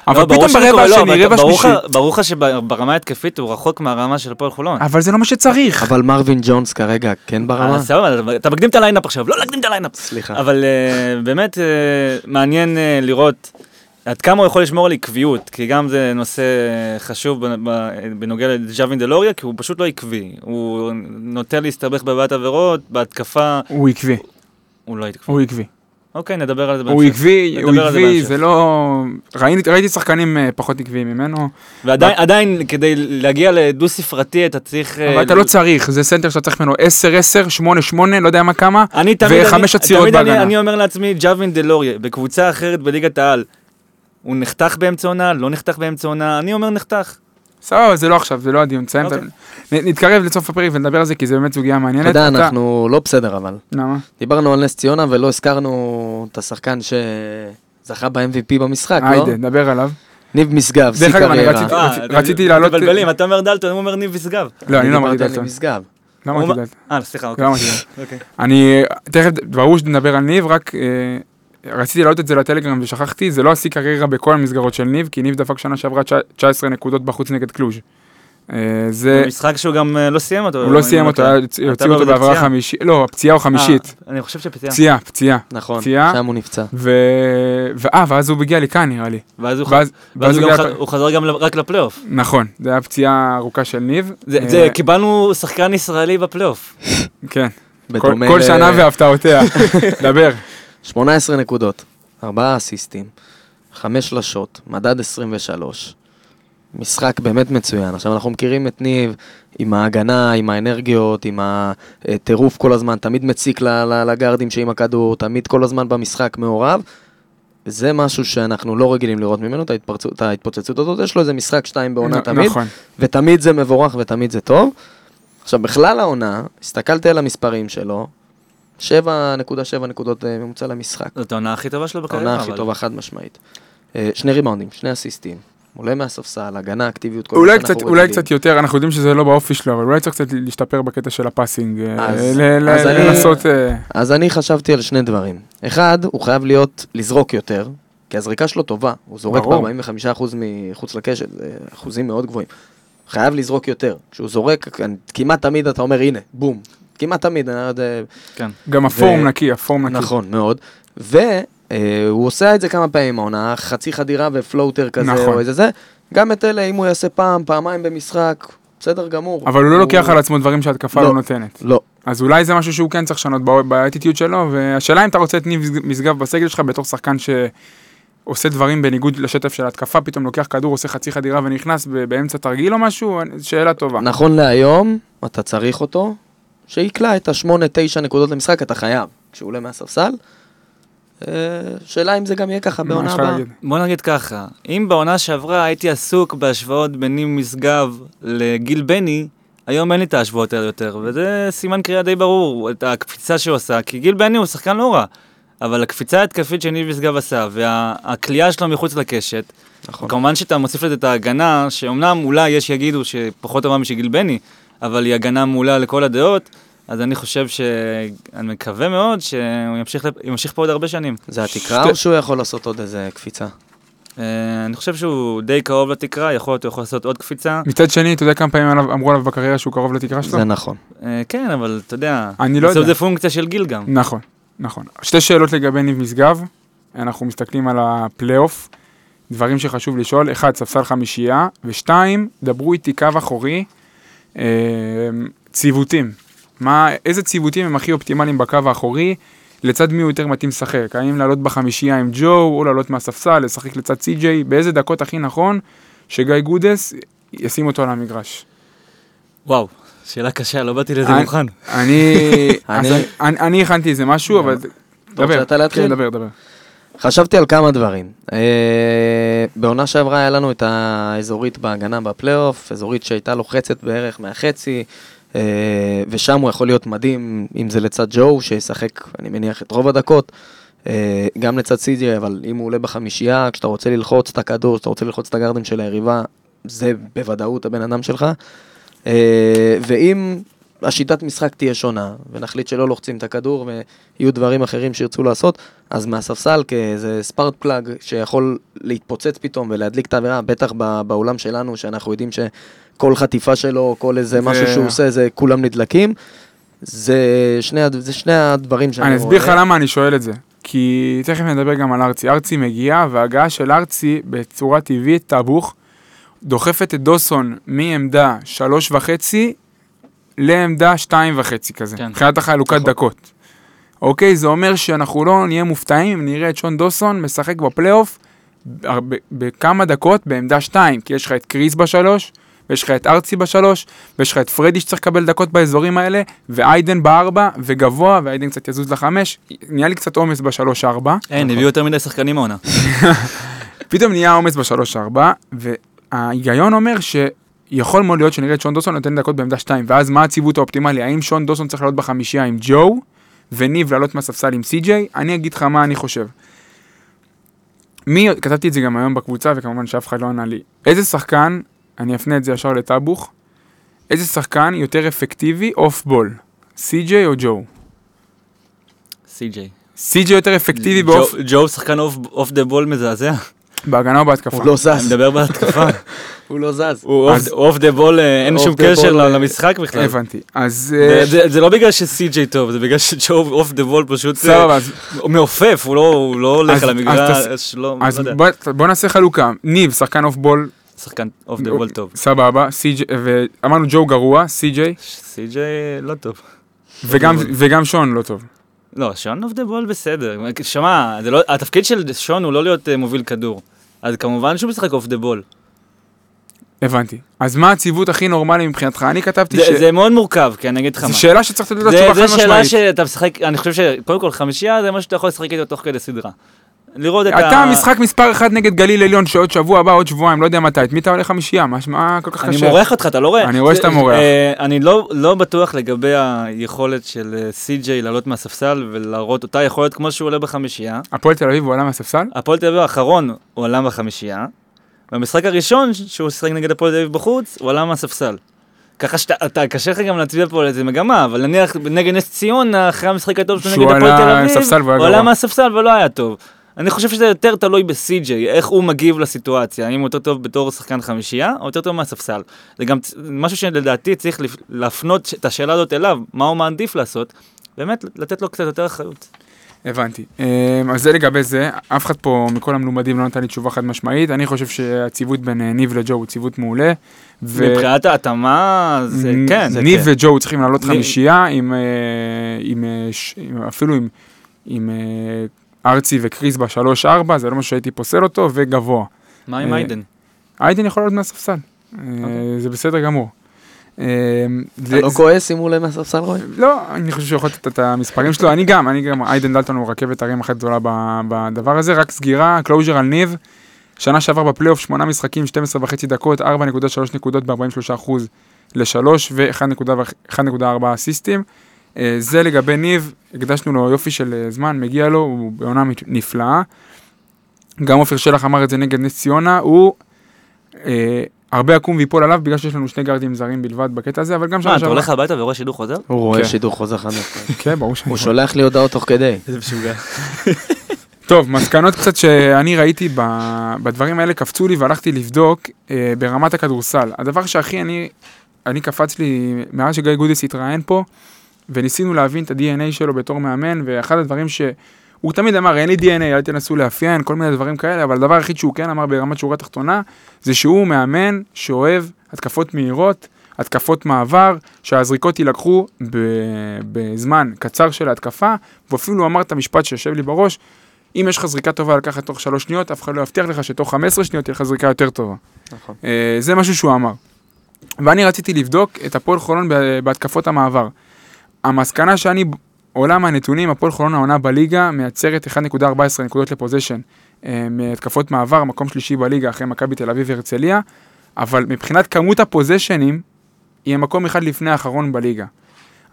אבל לא, פתאום ברבע לא, השני, רבע שלישי, ברור לך שברמה ההתקפית הוא רחוק מהרמה של הפועל חולון. אבל זה לא מה שצריך. אבל מרווין ג'ונס כרגע כן ברמה? אה, סבבה, אתה מקדים את ה lineup עכשיו, לא להקדים את ה lineup. סליחה. אבל אה, באמת אה, מעניין לראות עד כמה הוא יכול לשמור על עקביות, כי גם זה נושא חשוב בנוגע לג'אבין דלוריה, כי הוא פשוט לא עקבי. הוא נוטה להסתבך בבעיית עבירות, בהתקפה, הוא עקבי, הוא לא עקבי. הוא עקבי. אוקיי, נדבר על זה הוא עקבי, הוא עקבי, בהמשך. זה לא... ראיתי ראיתי שחקנים אה, פחות עקביים ממנו, ועדיין, עדיין, כדי להגיע לדו ספרתי, אתה צריך... אה, אבל אתה לא צריך, זה סנטר שאתה צריך ממנו 10, 10, 8, 8, לא יודע מה כמה, אני תמיד, וחמש עצירות תמיד אני, בהגנה. אני אומר לעצמי, ג'אווין דלוריה, בקבוצה אחרת בליגת העל, הוא נחתך באמצע עונה, לא נחתך באמצע עונה, אני אומר נחתך. סבבה, זה לא עכשיו, זה לא הדיון, תסיים, את ה- אוקיי. נתקרב לסוף הפרק ונדבר על זה, כי זה באמת סוגיה אתה מעניינת. יודע, אנחנו לא בסדר אבל. למה? דיברנו על נס ציונה ולא הזכרנו את השחקן שזכה ב-MVP במשחק, לא? היידה, דבר עליו. ניב משגב, שיא קריירה דרך אגב, אני. רציתי- אה, רציתי אתם לעלות- מבלבלים, אתה אומר דלטון, הוא אומר ניב ושגב. לא, אני לא אמרתי דיברתי על דלתון. ניב משגב. לא אמרתי אמר- דלתון. אה, סליחה, אוקיי. לא אמרתי דלתון. אוקיי. אני, תכף, ברור שנדבר על ניב, רק אה, רציתי להעלות את זה לטלגרם ושכחתי, זה לא השיא קריירה בכל המסגרות של ניב, כי ניב דפק שנה שעברה תשע- 19 נקודות בחוץ נגד קלוז'. אה, זה, משחק שהוא גם אה, לא סיים אותו. הוא לא סיים אותו, הייתה הוציאו לו אותו בעברה. חמישית, לא, פציעה או חמישית, אה, אני חושב שפציעה. פציעה, פציעה. נכון. שם הוא נפצע. ו... ואה, ואז הוא הגיע לכאן נראה לי. ואז הוא חזר גם רק לפלייאוף. נכון, זה היה פציעה ארוכה של ניב. זה- זה- קיבלנו שחקן ישראלי בפלייאוף. כן, כל- שנה והפתעותיה. <laughs> דבר. 18 נקודות, 4 אסיסטים, 5 שלשות, מדד 23. משחק באמת מצוין. עכשיו אנחנו מכירים את ניב עם ההגנה, עם האנרגיות, עם הטירוף כל הזמן, תמיד מציק לגארדים שעם הכדור, תמיד כל הזמן במשחק מעורב. זה משהו שאנחנו לא רגילים לראות ממנו, את ההתפרצות- את ההתפוצצות הזאת, יש לו איזה משחק שתיים בעונה נ- תמיד, נכון. ותמיד זה מבורך ותמיד זה טוב. עכשיו, בכלל העונה, הסתכלתי על המספרים שלו, 7.7 נקודות אה, ממוצע למשחק. זאת העונה הכי טובה שלו בקריירה. העונה הכי טובה חד משמעית. אה, שני ריבאונדים, שני אסיסטים. עולה מהספסל, הגנה, אקטיביות, כל אולי מה שאנחנו קצת, אולי. קצת יותר, אנחנו יודעים שזה לא באופי שלו, אבל אולי צריך קצת להשתפר בקטע של הפאסינג. אה, לנסות... אז אני חשבתי על שני דברים. אחד, הוא חייב להיות, לזרוק יותר, כי הזריקה שלו טובה. הוא זורק ברור. ב-45% מחוץ לקשת, אחוזים מאוד גבוהים. חייב לזרוק יותר. כשהוא זורק, כמעט תמיד אתה אומר, הנה, בום. כמעט תמיד, אני לא יודע, כן. גם הפורם נקי, הפורם נקי. נכון, מאוד. והוא עושה את זה כמה פעמים העונה, חצי חדירה ופלוטר כזה נכון. או איזה זה. גם את אלה, אם הוא יעשה פעם, פעמיים במשחק, בסדר גמור. אבל הוא לא לוקח על עצמו דברים שהתקפה לא. לא נותנת. לא. אז אולי זה משהו שהוא כן צריך לשנות באטיטיוד שלו, והשאלה אם אתה רוצה את ניב משגב בסגל שלך בתור שחקן שעושה דברים בניגוד לשטף של התקפה, פתאום לוקח כדור, עושה חצי חדירה ונכנס באמצע תרגיל או משהו, שאלה טובה. נכון להיום, אתה צריך אותו, שיקלע את השמונה, תשע נקודות למשחק, אתה חייב. כשהוא עולה מהספסל. אה, שאלה אם זה גם יהיה ככה מה בעונה הבאה. בוא נגיד ככה, אם בעונה שעברה הייתי עסוק בהשוואות בין ניב משגב לגיל בני, היום אין לי את ההשוואות האלה יותר, וזה סימן קריאה די ברור, את הקפיצה שהוא עשה, כי גיל בני הוא שחקן לא רע, אבל הקפיצה ההתקפית שניב משגב עשה, והכלייה שלו מחוץ לקשת, נכון. כמובן שאתה מוסיף לזה את ההגנה, שאומנם אולי יש שיגידו שפחות טובה משל גיל בני, אבל היא הגנה מעולה לכל הדעות, אז אני חושב ש... אני מקווה מאוד שהוא ימשיך, לפ- ימשיך פה עוד הרבה שנים. זה התקרה שתי- או שהוא יכול לעשות עוד איזה קפיצה? אה, אני חושב שהוא די קרוב לתקרה, יכול להיות הוא יכול לעשות עוד קפיצה. מצד שני, אתה יודע כמה פעמים עליו- אמרו עליו בקריירה שהוא קרוב לתקרה שלו? זה נכון. אה, כן, אבל אתה יודע, אני לא בסוף יודע. זה פונקציה של גיל גם. נכון, נכון. שתי שאלות לגבי ניב משגב, אנחנו מסתכלים על הפלייאוף, דברים שחשוב לשאול, אחד, ספסל חמישייה, ושתיים, דברו איתי קו אחורי, ציוותים. מה, איזה ציוותים הם הכי אופטימליים בקו האחורי, לצד מי הוא יותר מתאים לשחק? האם לעלות בחמישייה עם ג'ו, או לעלות מהספסל, לשחק לצד סי.ג'יי, באיזה דקות הכי נכון שגיא גודס ישים אותו על המגרש? וואו, שאלה קשה, לא באתי לזה מוכן. <laughs> אני, הכנתי איזה משהו, אבל... כן, דבר, דבר. חשבתי על כמה דברים. אה, בעונה שעברה היה לנו את האזורית בהגנה בפלייאוף, אזורית שהייתה לוחצת בערך מהחצי, אה, ושם הוא יכול להיות מדהים, אם זה לצד ג'ו, שישחק, אני מניח, את רוב הדקות. אה, גם לצד סי.ג'י, אבל אם הוא עולה בחמישייה, כשאתה רוצה ללחוץ את הכדור, כשאתה רוצה ללחוץ את הגרדים של היריבה, זה בוודאות הבן אדם שלך. אה, ואם השיטת משחק תהיה שונה, ונחליט שלא לוחצים את הכדור ויהיו דברים אחרים שירצו לעשות, אז מהספסל כאיזה ספארט פלאג שיכול להתפוצץ פתאום ולהדליק את האווירה, בטח באולם שלנו, שאנחנו יודעים שכל חטיפה שלו, כל איזה זה- משהו שהוא עושה, זה כולם נדלקים. זה שני, זה שני הדברים שאני אני רואה. אסביר לך למה אני שואל את זה. כי תכף נדבר גם על ארצי. ארצי מגיע, וההגעה של ארצי בצורה טבעית, טבוך, דוחפת את דוסון מעמדה שלוש וחצי לעמדה שתיים וחצי כזה, כן. מבחינת החלוקת נכון. דקות. אוקיי, זה אומר שאנחנו לא נהיה מופתעים אם נראה את שון דוסון משחק בפלייאוף בכמה דקות בעמדה שתיים, כי יש לך את קריס בשלוש, ויש לך את ארצי בשלוש, ויש לך את פרדי שצריך לקבל דקות באזורים האלה, ואיידן בארבע, וגבוה, ואיידן קצת יזוז לחמש, נהיה לי קצת עומס בשלוש-ארבע, אין, הביאו יותר מדי שחקנים העונה. <laughs> פתאום נהיה עומס בשלוש-ארבע, וההיגיון אומר שיכול מאוד להיות שנראה את שון דוסון נותן דקות בעמדה שתיים, ואז מה הציוות האופטימלי? האם שון דוסון צריך לעלות בחמישייה עם ג'ו, וניב לעלות מהספסל עם סי.ג'יי? אני אגיד לך מה אני חושב. מי, כתבתי את זה גם היום בקבוצה, וכמובן שאף אחד לא ענה לי. איזה שחקן, אני אפנה את זה ישר לטאבוך, איזה שחקן יותר אפקטיבי off ball? סי.ג'יי או ג'ו? סי.ג'יי. סי.ג'יי יותר אפקטיבי ב off, ג'ו שחקן off the ball מזעזע. בהגנה או בהתקפה? הוא לא אני זז, מדבר בהתקפה. <laughs> הוא לא זז. הוא אז- off the ball, אין שום קשר אה, למשחק בכלל. הבנתי. אז... זה- אה, לא בגלל שסי.ג'יי טוב, זה בגלל שג'ו off the ball פשוט אה, סבבה, אז הוא מעופף, הוא לא- לא הולך אז- על אז המגרש, לא אז יודע. בוא, בוא נעשה חלוקה. ניב, שחקן off ball, שחקן off the ball טוב. סבבה, סי.ג'יי, ואמרנו ג'ו גרוע, סי.ג'יי, סי.ג'יי לא טוב. וגם, שון לא טוב. לא, שון off the ball בסדר. שמע, זה לא- התפקיד של שון הוא לא להיות מוביל כדור. אז כמובן שהוא משחק off the ball. הבנתי. אז מה הציוות הכי נורמלי מבחינתך? אני כתבתי ש... זה זה מאוד מורכב, כי אני אגיד לך מה. זו שאלה שצריך לתת לה זה- תשובה זה חד שאלה משמעית. שאתה משחק, אני חושב שקודם כל חמישייה זה מה שאתה יכול לשחק איתו תוך כדי סדרה. לראות את ה... אתה משחק מספר אחד נגד גליל עליון שעוד שבוע הבא, עוד שבועיים, לא יודע מתי, את מי אתה עולה חמישייה? מה- כל כך אני קשה? מורח אותך, אתה לא רואה? אני רואה שאתה מורח. אה, אני לא לא בטוח לגבי היכולת של אה, סי.ג'יי לעלות מהספסל ולהראות אותה יכולת כמו שהוא עולה בחמישייה. הפועל תל אביב הוא עלה מהספסל? הפועל תל אביב האחרון הוא עלה בחמישייה. במשחק הראשון שהוא שיחק נגד הפועל תל אביב בחוץ, הוא עלה מהספסל. ככה שאתה, אתה- קשה לך גם להצביע פה על איזה מגמה, אבל נניח נגד נס ציונה, אחרי המשחק הטוב שלו שהוא נגד הפועל תל אביב, הוא עלה. מהספסל ולא היה טוב. אני חושב שזה יותר תלוי בסי.ג'יי, איך הוא מגיב לסיטואציה, האם הוא יותר טוב בתור שחקן חמישייה, או יותר טוב מהספסל. זה גם משהו שלדעתי צריך להפנות את השאלה הזאת אליו, מה הוא מעדיף לעשות, באמת לתת לו קצת יותר אחריות. הבנתי. אמ, אז זה לגבי זה, אף אחד פה מכל המלומדים לא נתן לי תשובה חד משמעית, אני חושב שהציוות בין אה, ניב לג'ו הוא ציוות מעולה. ו- מבחינת ההתאמה, זה נ- כן. זה ניב כן. וג'ו צריכים לעלות ניב- חמישייה, עם, אה, עם, אה, ש- עם- אפילו עם, עם אה, ארצי וקריס בשלוש ארבע, זה לא משהו שהייתי פוסל אותו, וגבוה. מה עם אה, איידן? איידן יכול לעלות מהספסל, אה, אוקיי. זה בסדר גמור. אה, אתה לא כועס אם הוא עולה מהספסל רועי? לא, אני חושב שהוא יכול לתת את המספרים שלו, אני גם, אני גם, איידן דלטון הוא רכבת הרים אחת גדולה בדבר הזה, רק סגירה, closure על ניב, שנה שעבר בפלייאוף, שמונה משחקים, 12 וחצי דקות, 4.3 נקודות ב-43 אחוז לשלוש ו-1.4 אסיסטים. אה, זה לגבי ניב, הקדשנו לו יופי של אה, זמן, מגיע לו, הוא בעונה נפלאה. גם עופר שלח אמר את זה נגד נס ציונה, הוא אה, הרבה יקום ויפול עליו בגלל שיש לנו שני גארדים זרים בלבד בקטע הזה, אבל גם מה, שנה אתה. הולך הביתה ורואה שידור חוזר? הוא רואה כן. שידור חוזר חד משמעית. כן, ברור שאני הוא רואה. שולח לי הודעות תוך כדי. איזה משוגע. <laughs> טוב, מסקנות קצת שאני ראיתי ב- בדברים האלה קפצו לי והלכתי לבדוק אה, ברמת הכדורסל. הדבר שהכי אני, אני קפץ לי מאז שגיא גודיס התראיין פה, וניסינו להבין את ה-DNA שלו בתור מאמן, ואחד הדברים שהוא תמיד אמר, אין לי DNA, אל תנסו לאפיין, כל מיני דברים כאלה, אבל הדבר היחיד שהוא כן אמר ברמת שורה תחתונה, זה שהוא מאמן שאוהב התקפות מהירות, התקפות מעבר, שהזריקות יילקחו בזמן קצר של ההתקפה, ואפילו אמר את המשפט שיושב לי בראש, אם יש לך זריקה טובה לקחת תוך שלוש שניות, אף אחד לא יבטיח לך שתוך 15 שניות תהיה לך זריקה יותר טובה. נכון. אה, זה משהו שהוא אמר. ואני רציתי לבדוק את הפועל חולון בהתקפות המעבר. המסקנה שאני בעולם הנתונים, הפועל חולון העונה בליגה מייצרת 1.14 נקודות לפוזיישן אה, מהתקפות מעבר, מקום שלישי בליגה אחרי מכבי תל אביב והרצליה, אבל מבחינת כמות הפוזיישנים, היא המקום אחד לפני האחרון בליגה.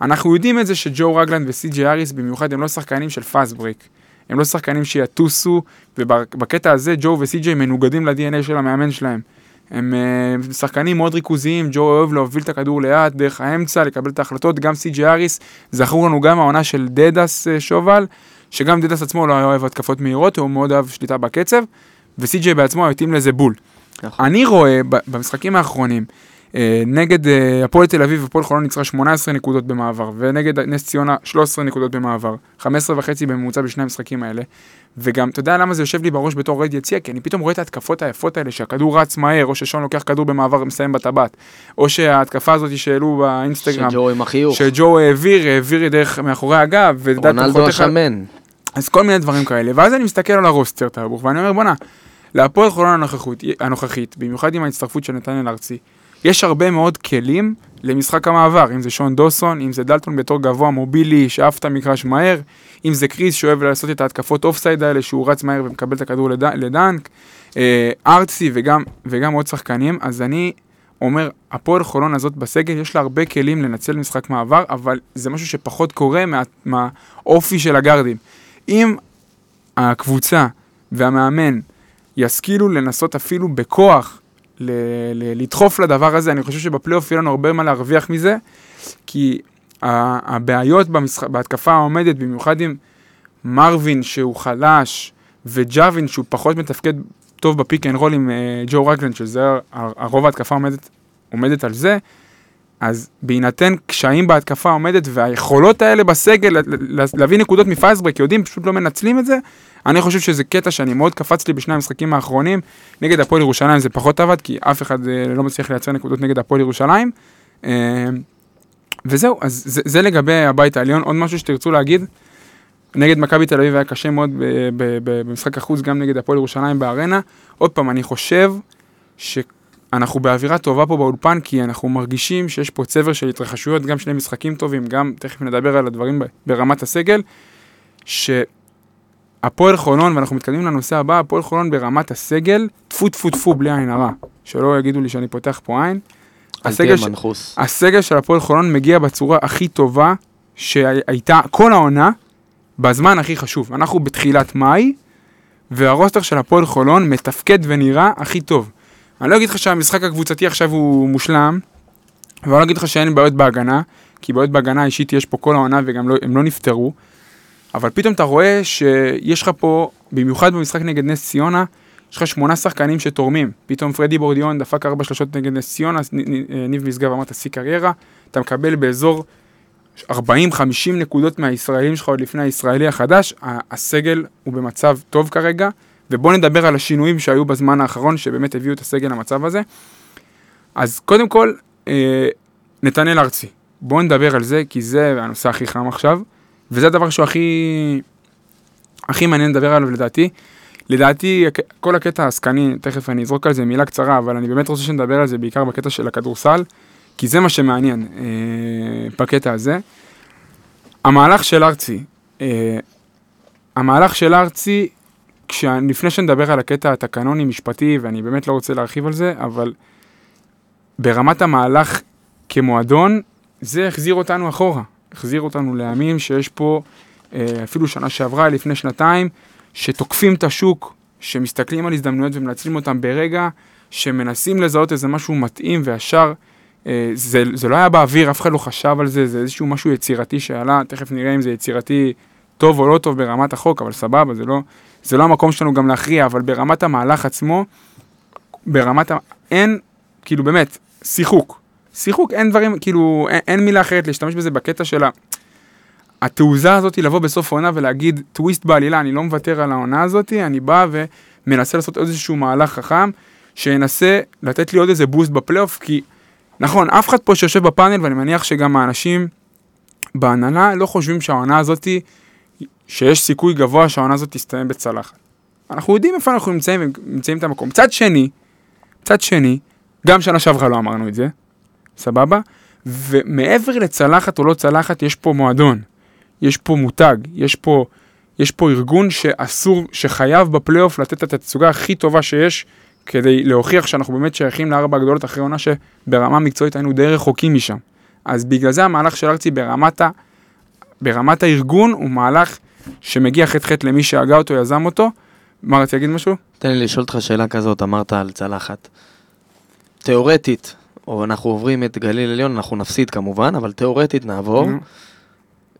אנחנו יודעים את זה שג'ו רגלנד וסי.ג'יי האריס במיוחד הם לא שחקנים של fast break. הם לא שחקנים שיטוסו, ובקטע הזה ג'ו וסי.ג'י מנוגדים ל-DNA של המאמן שלהם. הם uh, שחקנים מאוד ריכוזיים, ג'ו אוהב להוביל את הכדור לאט, דרך האמצע, לקבל את ההחלטות, גם סי.ג'יי האריס, זכור לנו גם העונה של דדאס uh, שובל, שגם דדס עצמו לא היה אוהב התקפות מהירות, הוא מאוד אוהב שליטה בקצב, וסי.ג'י בעצמו התאים לזה בול. נכון. אני רואה במשחקים האחרונים, אה, נגד אה, הפועל תל אביב הפועל חולון ניצחה 18 נקודות במעבר, ונגד נס ציונה 13 נקודות במעבר, 15 וחצי בממוצע בשני המשחקים האלה. וגם, אתה יודע למה זה יושב לי בראש בתור אוהד יציע? כי אני פתאום רואה את ההתקפות היפות האלה, שהכדור רץ מהר, או ששון לוקח כדור במעבר ומסיים בטבעת, או שההתקפה הזאת שהעלו באינסטגרם, שג'ו עם החיוך. שג'ו העביר, העביר דרך מאחורי הגב, רונלדו השמן. אז כל מיני דברים כאלה, ואז אני מסתכל על הרוסטר טאבוך, ואני אומר בואנה, להפועל חולון הנוכחית, במיוחד עם ההצטרפות של נתנאל ארצי, יש הרבה מאוד כלים למשחק המעבר, אם זה שון דוסון, אם זה דלטון בתור גבוה מובילי, שאף את המגרש מהר, אם זה קריס שאוהב לעשות את ההתקפות אופסייד האלה, שהוא רץ מהר ומקבל את הכדור לד... לדנק, אה, ארצי וגם, וגם עוד שחקנים, אז אני אומר, הפועל חולון הזאת בסגל, יש לה הרבה כלים לנצל משחק מעבר, אבל זה משהו שפחות קורה מה, מהאופי של הגארדים. אם הקבוצה והמאמן ישכילו לנסות אפילו בכוח ל- ל- לדחוף לדבר הזה, אני חושב שבפלייאוף יהיה לנו הרבה מה להרוויח מזה, כי הבעיות במשח... בהתקפה העומדת, במיוחד עם מרווין שהוא חלש, וג'אבין שהוא פחות מתפקד טוב ב pick and roll עם uh, ג'ו רגלנד, שזה הרוב ההתקפה עומדת, עומדת על זה, אז בהינתן קשיים בהתקפה העומדת והיכולות האלה בסגל להביא נקודות מפייסברק, יודעים, פשוט לא מנצלים את זה, אני חושב שזה קטע שאני מאוד קפץ לי בשני המשחקים האחרונים. נגד הפועל ירושלים זה פחות עבד, כי אף אחד אה, לא מצליח לייצר נקודות נגד הפועל ירושלים. אה, וזהו, אז זה, זה לגבי הבית העליון. עוד משהו שתרצו להגיד? נגד מכבי תל אביב היה קשה מאוד במשחק החוץ, גם נגד הפועל ירושלים בארנה. עוד פעם, אני חושב שאנחנו באווירה טובה פה באולפן, כי אנחנו מרגישים שיש פה צבר של התרחשויות, גם שני משחקים טובים, גם תכף נדבר על הדברים ברמת הסגל, שהפועל חולון, ואנחנו מתקדמים לנושא הבא, הפועל חולון ברמת הסגל, טפו טפו טפו בלי עין הרע. שלא יגידו לי שאני פותח פה עין. הסגל ש-. הסגל של הפועל חולון מגיע בצורה הכי טובה שהייתה כל העונה, בזמן הכי חשוב. אנחנו בתחילת מאי, והרוסטר של הפועל חולון מתפקד ונראה הכי טוב. אני לא אגיד לך שהמשחק הקבוצתי עכשיו הוא מושלם, ואני לא אגיד לך שאין בעיות בהגנה, כי בעיות בהגנה אישית יש פה כל העונה וגם לא, לא נפתרו, אבל פתאום אתה רואה שיש לך פה, במיוחד במשחק נגד נס ציונה, יש לך שמונה שחקנים שתורמים. פתאום פרדי בורדיון דפק ארבע שלושות נגד נס ציונה, נ- ניב משגב אמרת שיא קריירה, אתה מקבל באזור 40-50 נקודות מהישראלים שלך עוד לפני הישראלי החדש, הסגל הוא במצב טוב כרגע, ובואו נדבר על השינויים שהיו בזמן האחרון, שבאמת הביאו את הסגל למצב הזה. אז קודם כל, אה, נתנאל ארצי, בואו נדבר על זה, כי זה הנושא הכי חם עכשיו, וזה הדבר שהוא הכי, הכי מעניין לדבר עליו לדעתי. לדעתי, כל הקטע העסקני, תכף אני אזרוק על זה מילה קצרה, אבל אני באמת רוצה שנדבר על זה בעיקר בקטע של הכדורסל, כי זה מה שמעניין אה, בקטע הזה. המהלך של ארצי, אה, המהלך של ארצי, לפני שנדבר על הקטע התקנוני משפטי, ואני באמת לא רוצה להרחיב על זה, אבל ברמת המהלך כמועדון, זה החזיר אותנו אחורה. החזיר אותנו לימים שיש פה, אה, אפילו שנה שעברה, לפני שנתיים, שתוקפים את השוק, שמסתכלים על הזדמנויות ומנצלים אותם ברגע, שמנסים לזהות איזה משהו מתאים וישר. אה, זה, זה לא היה באוויר, אף אחד לא חשב על זה, זה איזשהו משהו יצירתי שעלה, תכף נראה אם זה יצירתי טוב או לא טוב ברמת החוק, אבל סבבה, זה לא, זה לא המקום שלנו גם להכריע, אבל ברמת המהלך עצמו, ברמת ה... אין, כאילו באמת, שיחוק. שיחוק, אין דברים, כאילו, אין, אין מילה אחרת להשתמש בזה בקטע של. התעוזה הזאת לבוא בסוף העונה ולהגיד טוויסט בעלילה, אני לא מוותר על העונה הזאת, אני בא ומנסה לעשות איזשהו מהלך חכם, שינסה לתת לי עוד איזה בוסט בפלייאוף, כי נכון, אף אחד פה שיושב בפאנל, ואני מניח שגם האנשים בהנהלה לא חושבים שהעונה הזאת, שיש סיכוי גבוה שהעונה הזאת תסתיים בצלחת. אנחנו יודעים איפה אנחנו נמצאים, נמצאים את המקום. מצד שני, מצד שני, גם שנה שעברה לא אמרנו את זה, סבבה? ומעבר לצלחת או לא צלחת, יש פה מועדון. יש פה מותג, יש פה, יש פה ארגון שאסור, שחייב בפלייאוף לתת את התצוגה הכי טובה שיש, כדי להוכיח שאנחנו באמת שייכים לארבע הגדולות אחרי עונה שברמה מקצועית היינו די רחוקים משם. אז בגלל זה המהלך של ארצי ברמת, ה, ברמת הארגון הוא מהלך שמגיע חטא חטא למי שהגה אותו, יזם אותו. מה רציתי להגיד משהו? תן לי לשאול אותך שאלה כזאת, אמרת על צלחת. תיאורטית, או אנחנו עוברים את גליל עליון, אנחנו נפסיד כמובן, אבל תיאורטית נעבור. נו.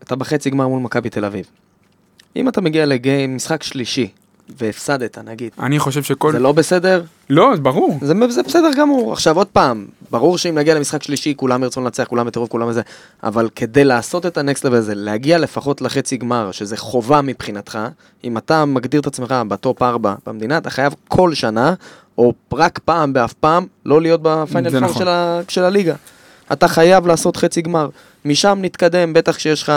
אתה בחצי גמר מול מכבי תל אביב. אם אתה מגיע למשחק שלישי, והפסדת נגיד, אני חושב שכל... זה לא בסדר? לא, ברור. זה, זה בסדר גמור. עכשיו עוד פעם, ברור שאם נגיע למשחק שלישי, כולם ירצו לנצח, כולם בטירוף, כולם וזה, אבל כדי לעשות את ה next level הזה, להגיע לפחות לחצי גמר, שזה חובה מבחינתך, אם אתה מגדיר את עצמך בטופ 4 במדינה, אתה חייב כל שנה, או רק פעם באף פעם, לא להיות ב final זה four נכון. של, ה, של הליגה. אתה חייב לעשות חצי גמר. משם נתקדם, בטח כשיש לך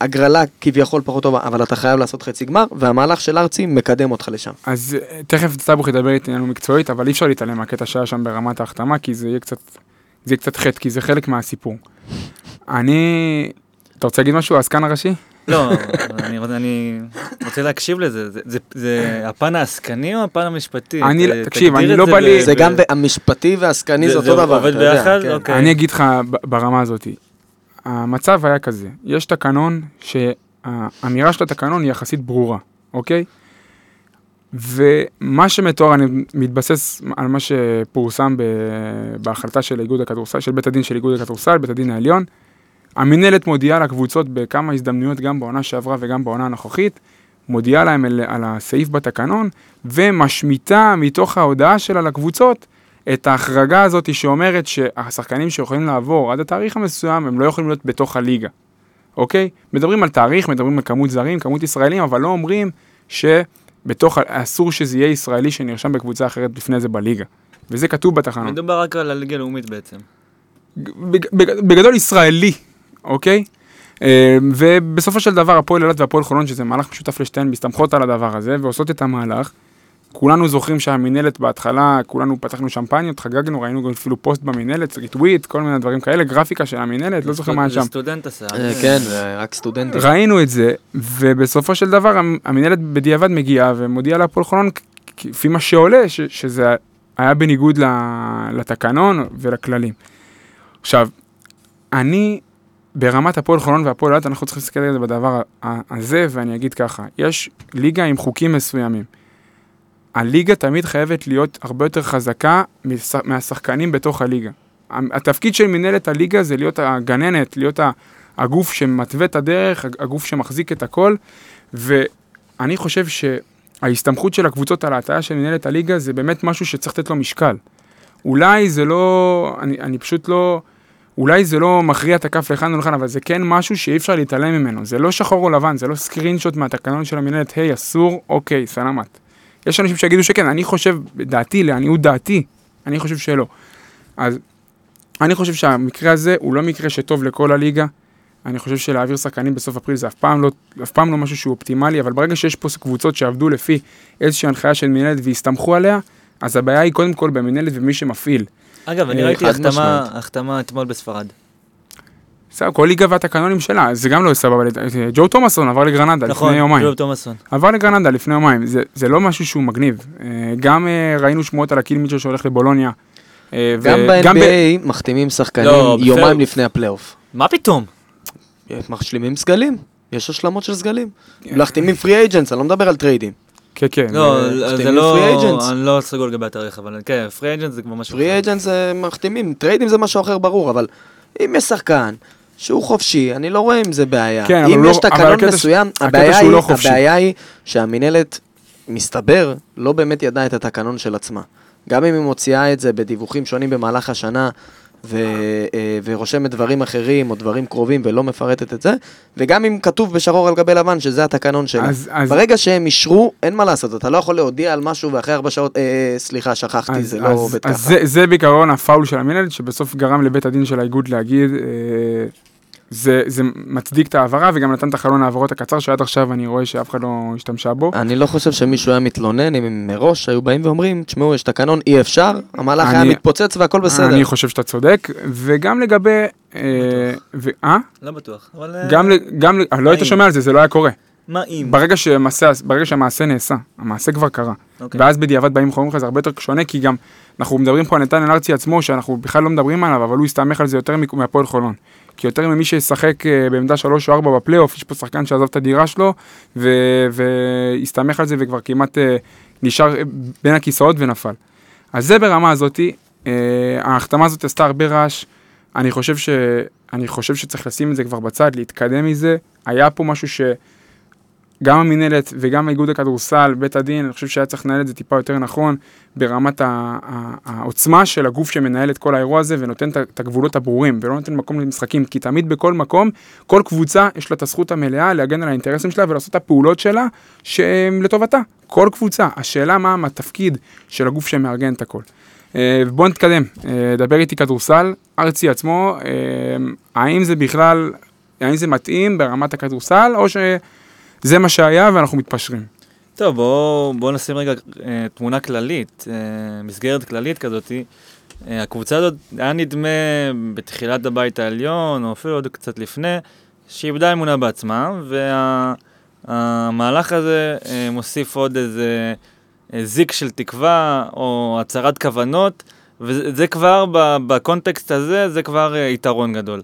הגרלה כביכול פחות טובה, אבל אתה חייב לעשות חצי גמר, והמהלך של ארצי מקדם אותך לשם. אז אה, תכף סטאבוך ידבר איתנו מקצועית, אבל אי אפשר להתעלם מהקטע שהיה שם ברמת ההחתמה, כי זה יהיה קצת, זה יהיה קצת חטא, כי זה חלק מהסיפור. אני... אתה רוצה להגיד משהו, העסקן הראשי? לא, אני רוצה- אני רוצה להקשיב לזה. זה- זה- זה הפן העסקני או הפן המשפטי? אני- ת- תקשיב, תגדיר אני לא בא לי- זה ב- גם המשפטי והעסקני זה אותו דבר. עובד אתה יודע, ביחד? כן. אוקיי. אני אגיד לך ברמה הזאת, המצב היה כזה, יש תקנון שהאמירה של התקנון היא יחסית ברורה, אוקיי? ומה שמתואר, אני מתבסס על מה שפורסם ב- בהחלטה של איגוד הכדורסל, של בית הדין של איגוד הכדורסל, בית הדין העליון. המינהלת מודיעה לקבוצות בכמה הזדמנויות, גם בעונה שעברה וגם בעונה הנוכחית, מודיעה להם על, על הסעיף בתקנון, ומשמיטה מתוך ההודעה שלה לקבוצות את ההחרגה הזאת שאומרת שהשחקנים שיכולים לעבור עד התאריך המסוים, הם לא יכולים להיות בתוך הליגה, אוקיי? מדברים על תאריך, מדברים על כמות זרים, כמות ישראלים, אבל לא אומרים שבתוך, אסור שזה יהיה ישראלי שנרשם בקבוצה אחרת לפני זה בליגה. וזה כתוב בתחנות. מדובר רק על הליגה הלאומית בעצם. בג- בג- בגדול ישראלי, אוקיי? אה, ובסופו של דבר הפועל אילת והפועל חולון, שזה מהלך משותף לשתיהן, מסתמכות על הדבר הזה ועושות את המהלך. כולנו זוכרים שהמינהלת בהתחלה, כולנו פתחנו שמפניות, חגגנו, ראינו גם אפילו פוסט במינהלת, ריטוויט, כל מיני דברים כאלה, גרפיקה של המינהלת, לא זוכר מה היה שם. זה סטודנט עשה. אה, כן, רק סטודנטים. ראינו את זה, ובסופו של דבר המ- המינהלת בדיעבד מגיעה ומודיעה להפועל חולון, כפי מה שעולה, שזה היה בניגוד לתקנון ולכללים. עכשיו, אני, ברמת הפועל חולון והפועל אילת, אנחנו צריכים להסתכל על זה בדבר הזה, ואני אגיד ככה, יש ליגה עם חוקים מסוימים. הליגה תמיד חייבת להיות הרבה יותר חזקה מהשחקנים בתוך הליגה. התפקיד של מנהלת הליגה זה להיות הגננת, להיות. הגוף שמתווה את הדרך, הגוף שמחזיק את הכל, ואני חושב שההסתמכות של הקבוצות על ההטיה של מנהלת הליגה זה באמת משהו שצריך לתת לו משקל. אולי זה לא, אני, אני פשוט לא, אולי זה לא מכריע את הכף לכאן או לכאן, אבל זה כן משהו שאי אפשר להתעלם ממנו. זה לא שחור או לבן, זה לא סקרין שוט מהתקנון של המנהלת, היי, אסור, אוקיי, סלמת. יש אנשים שיגידו שכן, אני חושב, דעתי, לעניות דעתי, אני חושב שלא. אז אני חושב שהמקרה הזה הוא לא מקרה שטוב לכל הליגה. אני חושב שלהעביר שחקנים בסוף אפריל זה אף פעם לא, אף פעם לא משהו שהוא אופטימלי, אבל ברגע שיש פה קבוצות שעבדו לפי איזושהי הנחיה של מנהלת והסתמכו עליה, אז הבעיה היא קודם כל במנהלת ומי שמפעיל. אגב, אני אה, ראיתי. החתמה אתמול בספרד. בסדר, כל ליגה והתקנונים שלה, זה גם לא סבבה. אה, ג'ו תומאסון עבר לגרנדה נכון, לפני יומיים. ג'וב תומאסון. עבר לגרנדה לפני יומיים, זה, זה לא משהו שהוא מגניב. אה, גם אה, ראינו שמועות על הקיל מיטשל שהולך לבולוניה. גם וגם ב- ב-NBA מחתימים שחקנים לא, יומיים בסדר. לפני הפלייאוף. מה פתאום? משלימים סגלים, יש השלמות של סגלים. מחתימים free agents, אני לא מדבר על טריידים. כן, כן. לא, זה לא. אני לא סגור לגבי התאריך, אבל כן, free agent זה כבר משהו פרי אחר. אייג'נס זה מחתימים, טריידים זה משהו אחר ברור, אבל אם יש שחקן שהוא חופשי, אני לא רואה עם זה בעיה. כן, אם הוא יש לא- תקנון הקטע ש- מסוים, הקטע הבעיה היא, לא חופשי. הבעיה היא שהמינהלת, מסתבר, לא באמת ידעה את התקנון של עצמה. גם אם היא מוציאה את זה בדיווחים שונים במהלך השנה, ו, אה, ורושמת דברים אחרים או דברים קרובים ולא מפרטת את זה, וגם אם כתוב בשחור על גבי לבן שזה התקנון שלה. אז- אז- ברגע שהם אישרו, אין מה לעשות, אתה לא יכול להודיע על משהו ואחרי ארבע שעות, אה, סליחה, שכחתי, אז, זה לא אז, עובד אז ככה. זה, זה בעיקרון הפאול של המנהלת, שבסוף גרם לבית הדין של האיגוד להגיד, אה, זה, זה מצדיק את ההעברה, וגם נתן את החלון ההעברות הקצר, שעד עכשיו אני רואה שאף אחד לא השתמשה בו. אני לא חושב שמישהו היה מתלונן אם הם מראש היו באים ואומרים, תשמעו, יש תקנון, אי אפשר, המהלך היה אני- מתפוצץ והכל בסדר. אני חושב שאתה צודק, וגם לגבי... אה, ו- אה? לא בטוח, אבל... אה, גם, גם, ל- לא היית? שומע על זה, זה לא היה קורה. מה אם? ברגע שהמעשה, ברגע שהמעשה נעשה, המעשה כבר קרה. אוקיי. ואז בדיעבד באים ואומרים לך זה הרבה יותר שונה, כי גם אנחנו מדברים פה על נתניה ארצי עצמו, שאנחנו בכלל לא מדברים עליו, אבל הוא הסתמך על זה יותר מהפועל חולון. כי יותר ממי שישחק אה, בעמדה 3 או 4 בפלייאוף, יש פה שחקן שעזב את הדירה שלו, ו- והסתמך על זה וכבר כמעט אה, נשאר אה, בין הכיסאות ונפל. אז זה ברמה הזאתי, ההחתמה הזאת עשתה הרבה רעש, אני חושב, ש... אני חושב שצריך לשים את זה כבר בצד, להתקדם מזה. היה פה משהו ש... גם המינהלת וגם איגוד הכדורסל, בית הדין, אני חושב שהיה צריך לנהל את זה טיפה יותר נכון, ברמת העוצמה של הגוף שמנהל את כל האירוע הזה ונותן את הגבולות הברורים, ולא נותן מקום למשחקים, כי תמיד בכל מקום, כל קבוצה יש לה את הזכות המלאה להגן על האינטרסים שלה ולעשות את הפעולות שלה שהם לטובתה. כל קבוצה. השאלה מה התפקיד של הגוף שמארגן את הכל. אה, בואו נתקדם, אה, דבר איתי כדורסל, ארצי עצמו, אה, האם זה בכלל, האם זה מתאים ברמת הכדורסל, או שזה מה שהיה ואנחנו מתפשרים. טוב, בואו בוא נשים רגע אה, תמונה כללית, אה, מסגרת כללית כזאתי. אה, הקבוצה הזאת, היה נדמה בתחילת הבית העליון, או אפילו עוד קצת לפני, שהיא איבדה אמונה בעצמה, והמהלך הזה אה, מוסיף עוד איזה אה, זיק של תקווה, או הצהרת כוונות, וזה כבר, בקונטקסט הזה, זה כבר אה, יתרון גדול.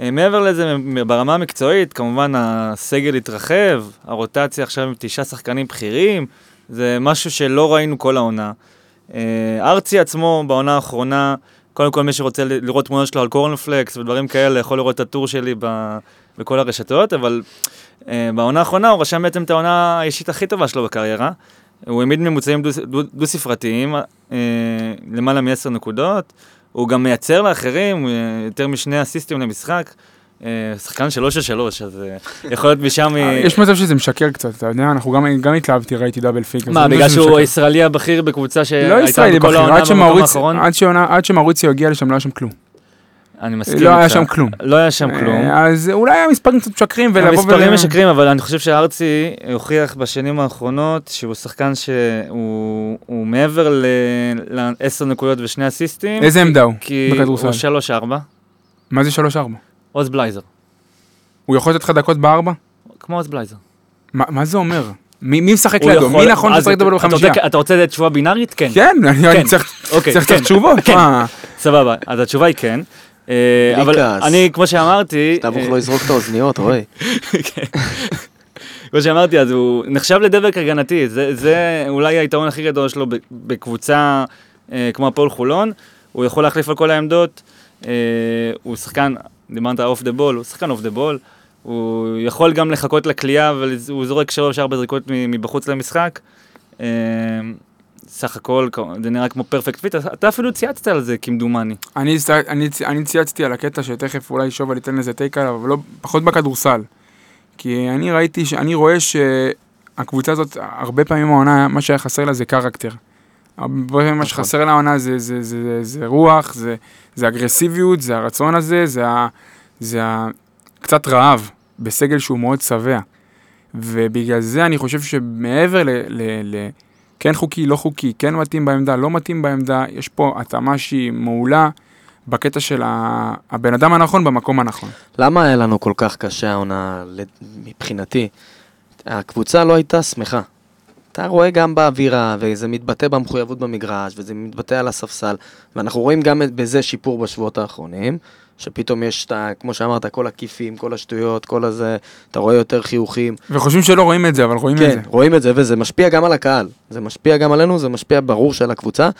אה, מעבר לזה, ברמה המקצועית, כמובן הסגל התרחב, הרוטציה עכשיו עם תשעה שחקנים בכירים, זה משהו שלא ראינו כל העונה. אה, ארצי עצמו בעונה האחרונה, קודם כל מי שרוצה לראות תמונות שלו על קורנפלקס ודברים כאלה, יכול לראות את הטור שלי ב, בכל הרשתות, אבל אה, בעונה האחרונה הוא רשם בעצם את העונה האישית הכי טובה שלו בקריירה. הוא העמיד ממוצעים דו- דו- דו-ספרתיים, אה, למעלה מ-10 נקודות. הוא גם מייצר לאחרים אה, יותר משני אסיסטים למשחק. אה, שחקן שלוש של שלוש, אז אה, יכול להיות משם... <laughs> יש מצב שזה משקר קצת, אתה יודע, אנחנו גם, גם התלהבתי, ראיתי דאבל פיק. מה, בגלל שהוא הישראלי הבכיר בקבוצה לא שהייתה ישראלי בכל בכיר, העונה במקום האחרון? עד שעונה- עד שמאוריציו הגיע לשם לא היה שם כלום. אני מסכים לא היה איתך. שם כלום. לא היה שם כלום. אה, אז אולי המספרים קצת משקרים ולבוא המספרים משקרים, אבל אני חושב שארצי הוכיח בשנים האחרונות שהוא שחקן שהוא הוא מעבר לעשר נקודות ושני אסיסטים. איזה עמדה הוא כי? הוא שלוש ארבע, מה זה 3-4? עוז בלייזר. הוא יכול לתת לך דקות בארבע? כמו עוז בלייזר. מה זה אומר? מי משחק לידו? מי נכון אז לשחק רוצה- בחמישייה? אתה רוצה תשובה בינארית? כן. כן, אני כן. צריך אוקיי, כן. תשובות. כן. סבבה, אז התשובה היא כן. אה, אבל. אני, כמו שאמרתי... תבוך אה, לא יזרוק את האוזניות, רועי. <laughs> כמו שאמרתי, אז הוא נחשב לדבק הגנתי, זה, זה אולי היתרון הכי גדול שלו בקבוצה אה, כמו הפועל חולון, הוא יכול להחליף על כל העמדות, אה, הוא שחקן, דיברת off the ball, הוא שחקן off the ball, הוא יכול גם לחכות לקליעה והוא זורק שלוש-ארבע זריקות מ- מבחוץ למשחק. אה, סך הכל זה נראה כמו perfect fit, אתה אפילו צייצת על זה כמדומני. אני אני אני צייצתי על הקטע שתכף אולי שובל ייתן לזה take עליו, אבל לא, פחות בכדורסל. כי אני ראיתי, אני רואה שהקבוצה הזאת, הרבה פעמים העונה, מה שהיה חסר לה זה character. הרבה פעמים מה נכון. שחסר לעונה זה, זה, זה, זה, זה רוח, זה, זה אגרסיביות, זה הרצון הזה, זה, ה, זה ה, קצת רעב בסגל שהוא מאוד שבע. ובגלל זה אני חושב שמעבר ל... ל, ל כן חוקי, לא חוקי, כן מתאים בעמדה, לא מתאים בעמדה, יש פה התאמה שהיא מעולה בקטע של הבן אדם הנכון במקום הנכון. למה היה לנו כל כך קשה העונה מבחינתי? הקבוצה לא הייתה שמחה. אתה רואה גם באווירה, וזה מתבטא במחויבות במגרש, וזה מתבטא על הספסל, ואנחנו רואים גם בזה שיפור בשבועות האחרונים, שפתאום יש את ה... כמו שאמרת, כל הכיפים, כל השטויות, כל הזה, אתה רואה יותר חיוכים. וחושבים שלא רואים את זה, אבל רואים את כן, זה. רואים את זה, וזה משפיע גם על הקהל. זה משפיע גם עלינו, זה משפיע ברור של הקבוצה.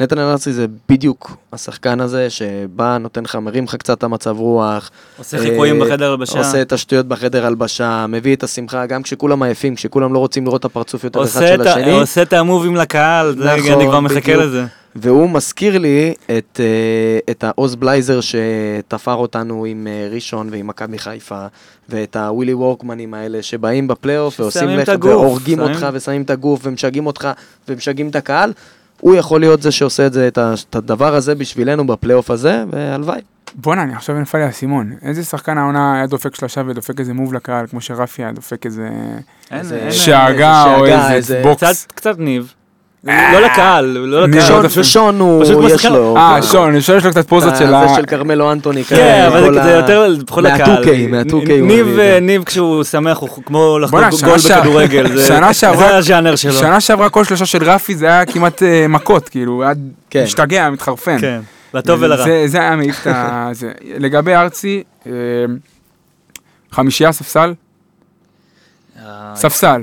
נתן אלארסי זה בדיוק השחקן הזה, שבא, נותן לך, מרים לך קצת את המצב רוח. עושה חיקויים אה, בחדר הלבשה. עושה את השטויות בחדר הלבשה, מביא את השמחה, גם כשכולם עייפים, כשכולם לא רוצים לראות את הפרצוף יותר אחד של את השני. עושה את המובים לקהל, זה- נכון, אני כבר מחכה בדיוק. לזה. והוא מזכיר לי את, אה, את העוז בלייזר שתפר אותנו עם אה, ראשון ועם מכבי חיפה, ואת הווילי וורקמנים האלה שבאים בפלייאוף ועושים לך, והורגים אותך ושמים את הגוף ומשגעים אותך ומשגעים את הקהל. הוא יכול להיות זה שעושה את זה, את הדבר הזה בשבילנו בפלייאוף הזה, והלוואי. בואנה, אני עכשיו נפל לי האסימון. איזה שחקן העונה היה דופק שלושה ודופק איזה move לקהל, כמו שרפי היה דופק איזה אין, איזה אין, שאגה או איזה איזה- בוקס. קצת, קצת ניב. לא לקהל, לא. לקהל. שון, שון הוא, פשוט כמו יש לו. אה, שון, חושב שיש לו קצת פוזות של ה... זה של כרמלו אנטוני. כן, כזה, אבל זה- יותר פחות לקהל. מה-2K, מה-2K הוא ניב, אה. ניב כשהוא שמח הוא כמו לחגוג גול בכדורגל. זה- שנה שעברה- זה הז'אנר שלו. שנה שעברה כל שלושה של רפי זה היה כמעט אה, מכות, כאילו, היה כן. משתגע, מתחרפן. כן, לטוב ולרע. זה- זה היה מעיף את ה... זה. לגבי ארצי, אה, חמישייה ספסל? אה, ספסל.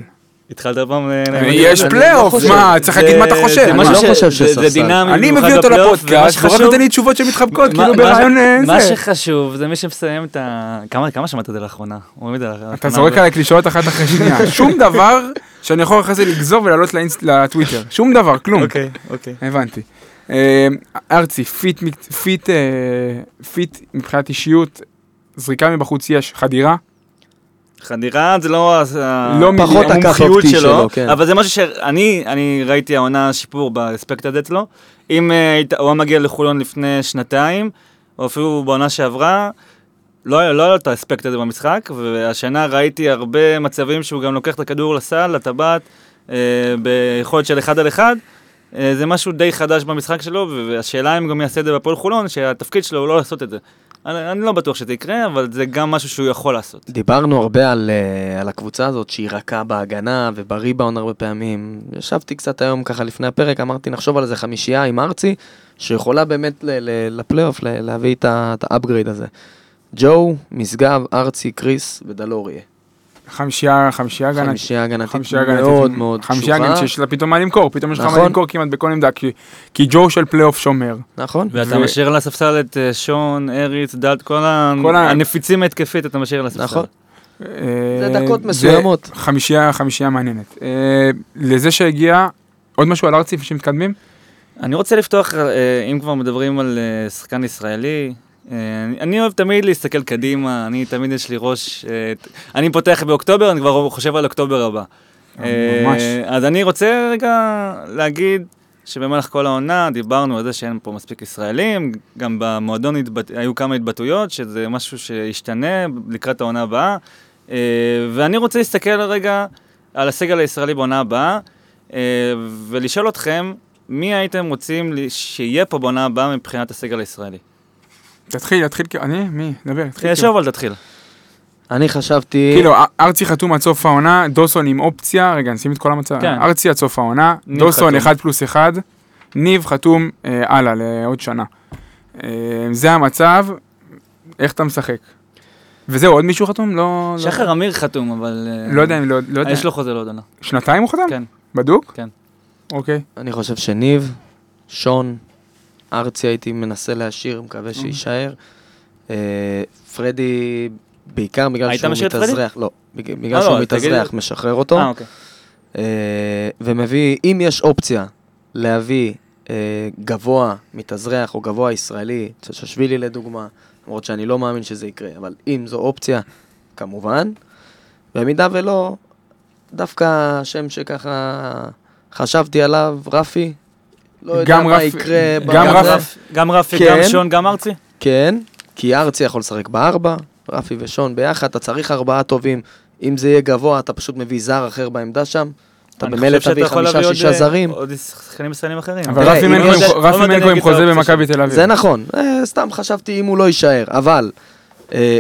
התחלת פעם... אה, יש אני פלייאוף. מה, צריך להגיד מה אתה חושב. מה? משהו לא חושב זה- זה. דינמי. אני מביא אותו לפודקאסט, ורק שחשוב- נותן לי תשובות שמתחבקות, מה- כאילו מה- ברעיון אה, מה זה. שחשוב זה מי שמסיים את ה... כמה שמעת את זה לאחרונה? אתה זורק עליי קלישאות אחת אחרי שנייה. <laughs> שום דבר שאני יכול אחרי זה לגזור ולעלות לטוויטר. שום דבר, כלום. אוקיי, אוקיי. הבנתי. אה, ארצי, fit מבחינת אישיות, זריקה מבחוץ יש, חדירה, חדירה זה לא לא פחות המומחיות שלו, שלו, כן. אבל זה משהו שאני אני ראיתי העונה שיפור באספקט הזה אצלו. אם אה, הוא היה מגיע לחולון לפני שנתיים, או אפילו בעונה שעברה, לא היה לא לו את האספקט הזה במשחק, והשנה ראיתי הרבה מצבים שהוא גם לוקח את הכדור לסל, לטבעת, אה, ביכולת של אחד על אחד. אה, זה משהו די חדש במשחק שלו, והשאלה אם גם יעשה את זה בפועל חולון, שהתפקיד שלו הוא לא לעשות את זה. אני, אני לא בטוח שזה יקרה, אבל זה גם משהו שהוא יכול לעשות. דיברנו הרבה על, אה, על הקבוצה הזאת שהיא רכה בהגנה ובריבאונד הרבה פעמים. ישבתי קצת היום ככה לפני הפרק, אמרתי נחשוב על איזה חמישייה עם ארצי, שיכולה באמת לפלייאוף להביא את ה upgrade הזה. ג'ו, משגב, ארצי, קריס ודלוריה. חמישייה, חמישייה הגנתית. חמישייה הגנתית חמישייה הגנתית. מאוד מאוד חמישייה קשוחה. הגנתית שיש לה פתאום מה למכור, פתאום יש לך מה נכון. למכור כמעט בכל עמדה, כי- כי ג'ו של פלייאוף שומר. נכון? ואתה ו- משאיר על הספסל את אה, שון, אריץ, דלת, כל ה- כל ה- הנפיצים ההתקפית אתה משאיר על הספסל. נכון. אה, זה דקות מסוימות. חמישייה, חמישייה מעניינת. אה, לזה שהגיע, עוד משהו על ארצי לפני שמתקדמים? אני רוצה לפתוח, אה, אם כבר מדברים על אה, שחקן ישראלי, אני- אני אוהב תמיד להסתכל קדימה, אני תמיד יש לי ראש, אה, אני פותח באוקטובר, אני כבר חושב על אוקטובר הבא. אה, ממש. אה, אז אני רוצה רגע להגיד שבמהלך כל העונה דיברנו על זה שאין פה מספיק ישראלים, גם במועדון התבט... היו כמה התבטאויות, שזה משהו שישתנה לקראת העונה הבאה, אה, ואני רוצה להסתכל רגע על הסגל הישראלי בעונה הבאה, אה, ולשאול אתכם, מי הייתם רוצים שיהיה פה בעונה הבאה מבחינת הסגל הישראלי? תתחיל, תתחיל, כי- אני? מי? דבר, תתחיל. תחשוב אבל תתחיל. אני חשבתי... כאילו, א- ארצי חתום עד סוף העונה, דוסון עם אופציה, רגע, נשים את כל המצב. כן. ארצי עד סוף העונה, דוסון חתום. 1 פלוס 1, ניב חתום אה, הלאה לעוד שנה. אה, זה המצב, איך אתה משחק? וזהו, עוד מישהו חתום? לא... לא- שחר אמיר חתום, אבל... אה, לא יודע אם לא... לא יודע. יש לו חוזה לעוד עונה. שנתיים הוא חתם? כן. בדוק? כן. אוקיי. אני חושב שניב, שון, ארצי הייתי מנסה להשאיר, מקווה אוקיי. שיישאר. אה, פרדי, בעיקר בגלל שהוא את פרדי? מתאזרח, לא, בג- בגלל שהוא לא, תגיד- מתאזרח, משחרר אותו. אה, אוקיי. אה, ומביא, אם יש אופציה להביא אה, גבוה מתאזרח או גבוה ישראלי, צ'שווילי לדוגמה, למרות שאני לא מאמין שזה יקרה, אבל אם זו אופציה, כמובן. במידה ולא, דווקא השם שככה חשבתי עליו, רפי, לא יודע גם מה רפי- יקרה. גם בזה. רפי- גם רפי, כן. גם שון, גם ארצי? כן, כי ארצי יכול לשחק בארבע, רפי ושון ביחד, אתה צריך ארבעה טובים. אם זה יהיה גבוה, אתה פשוט מביא זר אחר בעמדה שם. אתה במילא תביא חמישה, שישה אה, זרים. עוד שחקנים ישראלים אחרים. אבל רפי מנקו עם- חוזה במכבי תל אביב. זה נכון, אה, סתם חשבתי אם הוא לא יישאר, אבל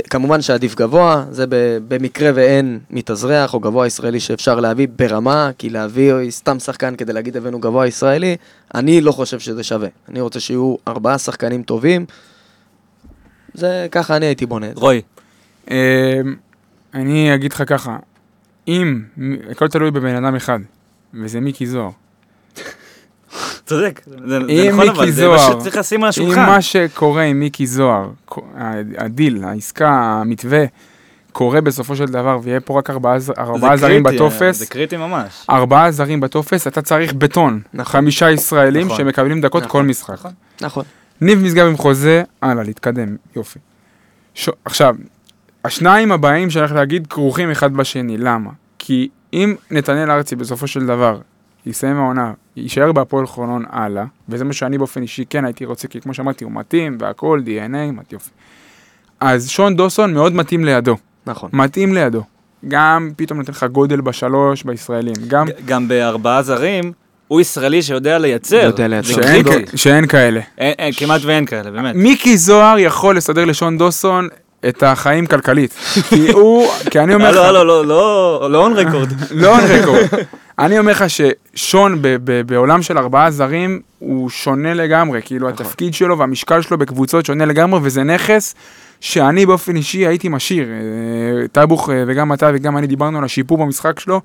כמובן שעדיף גבוה, זה במקרה ואין מתאזרח או גבוה ישראלי שאפשר להביא ברמה, כי להביא סתם שחקן כדי להגיד הבאנו גבוה ישראלי, אני לא חושב שזה שווה. אני רוצה שיהיו ארבעה שחקנים טובים, זה ככה אני הייתי בונה את זה. רועי, אה, אני אגיד לך ככה, אם, הכל תלוי בבן אדם אחד, וזה מיקי זוהר. צודק. זה זה אם נכון, אבל זה מה שצריך לשים על אם השולחן. מה שקורה עם מיקי זוהר, הדיל, העסקה, המתווה, קורה בסופו של דבר, ויהיה פה רק ארבעה זרים בטופס, זה קריטי ממש. ארבעה זרים בטופס, אתה צריך בטון. נכון. חמישה ישראלים נכון. שמקבלים דקות נכון. כל משחק. נכון. נכון. ניב משגב עם חוזה, הלאה, להתקדם, יופי. ש... עכשיו, השניים הבאים שאני הולך להגיד כרוכים אחד בשני, למה? כי אם נתנאל ארצי בסופו של דבר יסיים העונה, יישאר בהפועל חולון הלאה, וזה מה שאני באופן אישי כן הייתי רוצה, כי כמו שאמרתי, הוא מתאים והכל, DNA, מת- יופי. אז שון דוסון מאוד מתאים לידו, נכון. מתאים לידו. גם פתאום נותן לך גודל בשלוש בישראלים, גם גם בארבעה זרים, הוא ישראלי שיודע לייצר. יודע לייצר. שאין. כ- שאין כאלה. אין- אין, כמעט ואין כאלה, באמת. מיקי זוהר יכול לסדר לשון דוסון את החיים כלכלית. כי הוא, כי אני אומר לך, לא, לא, לא, לא, לא און רקורד. לא on record. אני אומר לך ששון ב- ב- בעולם של ארבעה זרים הוא שונה לגמרי, כאילו נכון. התפקיד שלו והמשקל שלו בקבוצות שונה לגמרי, וזה נכס שאני באופן אישי הייתי משאיר. אה, טייבוך אה, וגם אתה וגם אני דיברנו על השיפור במשחק שלו.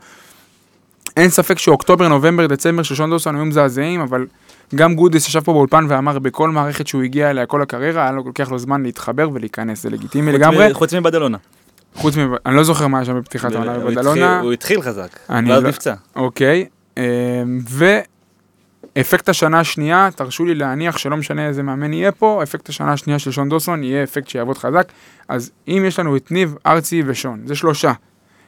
אין ספק שאוקטובר, נובמבר, דצמבר של שון דוסון היו מזעזעים, אבל גם גודס ישב פה באולפן ואמר בכל מערכת שהוא הגיע אליה כל הקריירה, היה לו לוקח לו זמן להתחבר ולהיכנס, זה לגיטימי לגמרי. חוץ מבדלונה. חוץ מ... אני לא זוכר מה היה שם בפתיחת העונה בבדלונה. הוא התחיל חזק, ואז לא- נפצע. אוקיי, אמ, ואפקט השנה השנייה, תרשו לי להניח שלא משנה איזה מאמן יהיה פה, אפקט השנה השנייה של שון דוסון יהיה אפקט שיעבוד חזק. אז אם יש לנו את ניב, ארצי ושון, זה שלושה.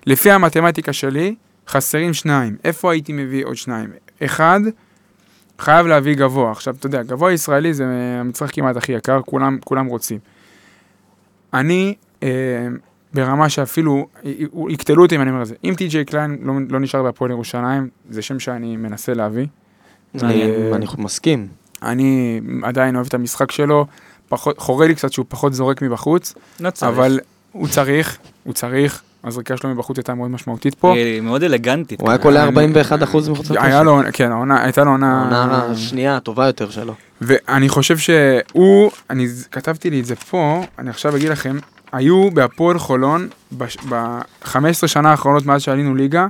לפי המתמטיקה שלי, חסרים שניים. איפה הייתי מביא עוד שניים? אחד, חייב להביא גבוה. עכשיו, אתה יודע, גבוה ישראלי זה המצרך כמעט הכי יקר, כולם, כולם רוצים. אני, אה, ברמה שאפילו, יקטלו אותי אם אני אומר את זה. אם טי.ג'יי קליין לא, לא נשאר בהפועל ירושלים, זה שם שאני מנסה להביא. אני אה, אני מסכים. אני עדיין אוהב את המשחק שלו, פחות, חורה לי קצת שהוא פחות זורק מבחוץ, לא צריך. אבל הוא צריך, הוא צריך, הזריקה שלו מבחוץ הייתה מאוד משמעותית פה. היא מאוד אלגנטית. הוא היה. קולע 41% מחוץ לכושר. היה לו, כן, העונה, הייתה לו עונה... העונה השנייה הטובה יותר שלו. ואני חושב שהוא, אני כתבתי לי את זה פה, אני עכשיו אגיד לכם, היו בהפועל חולון, ב-15 שנה האחרונות מאז שעלינו ליגה,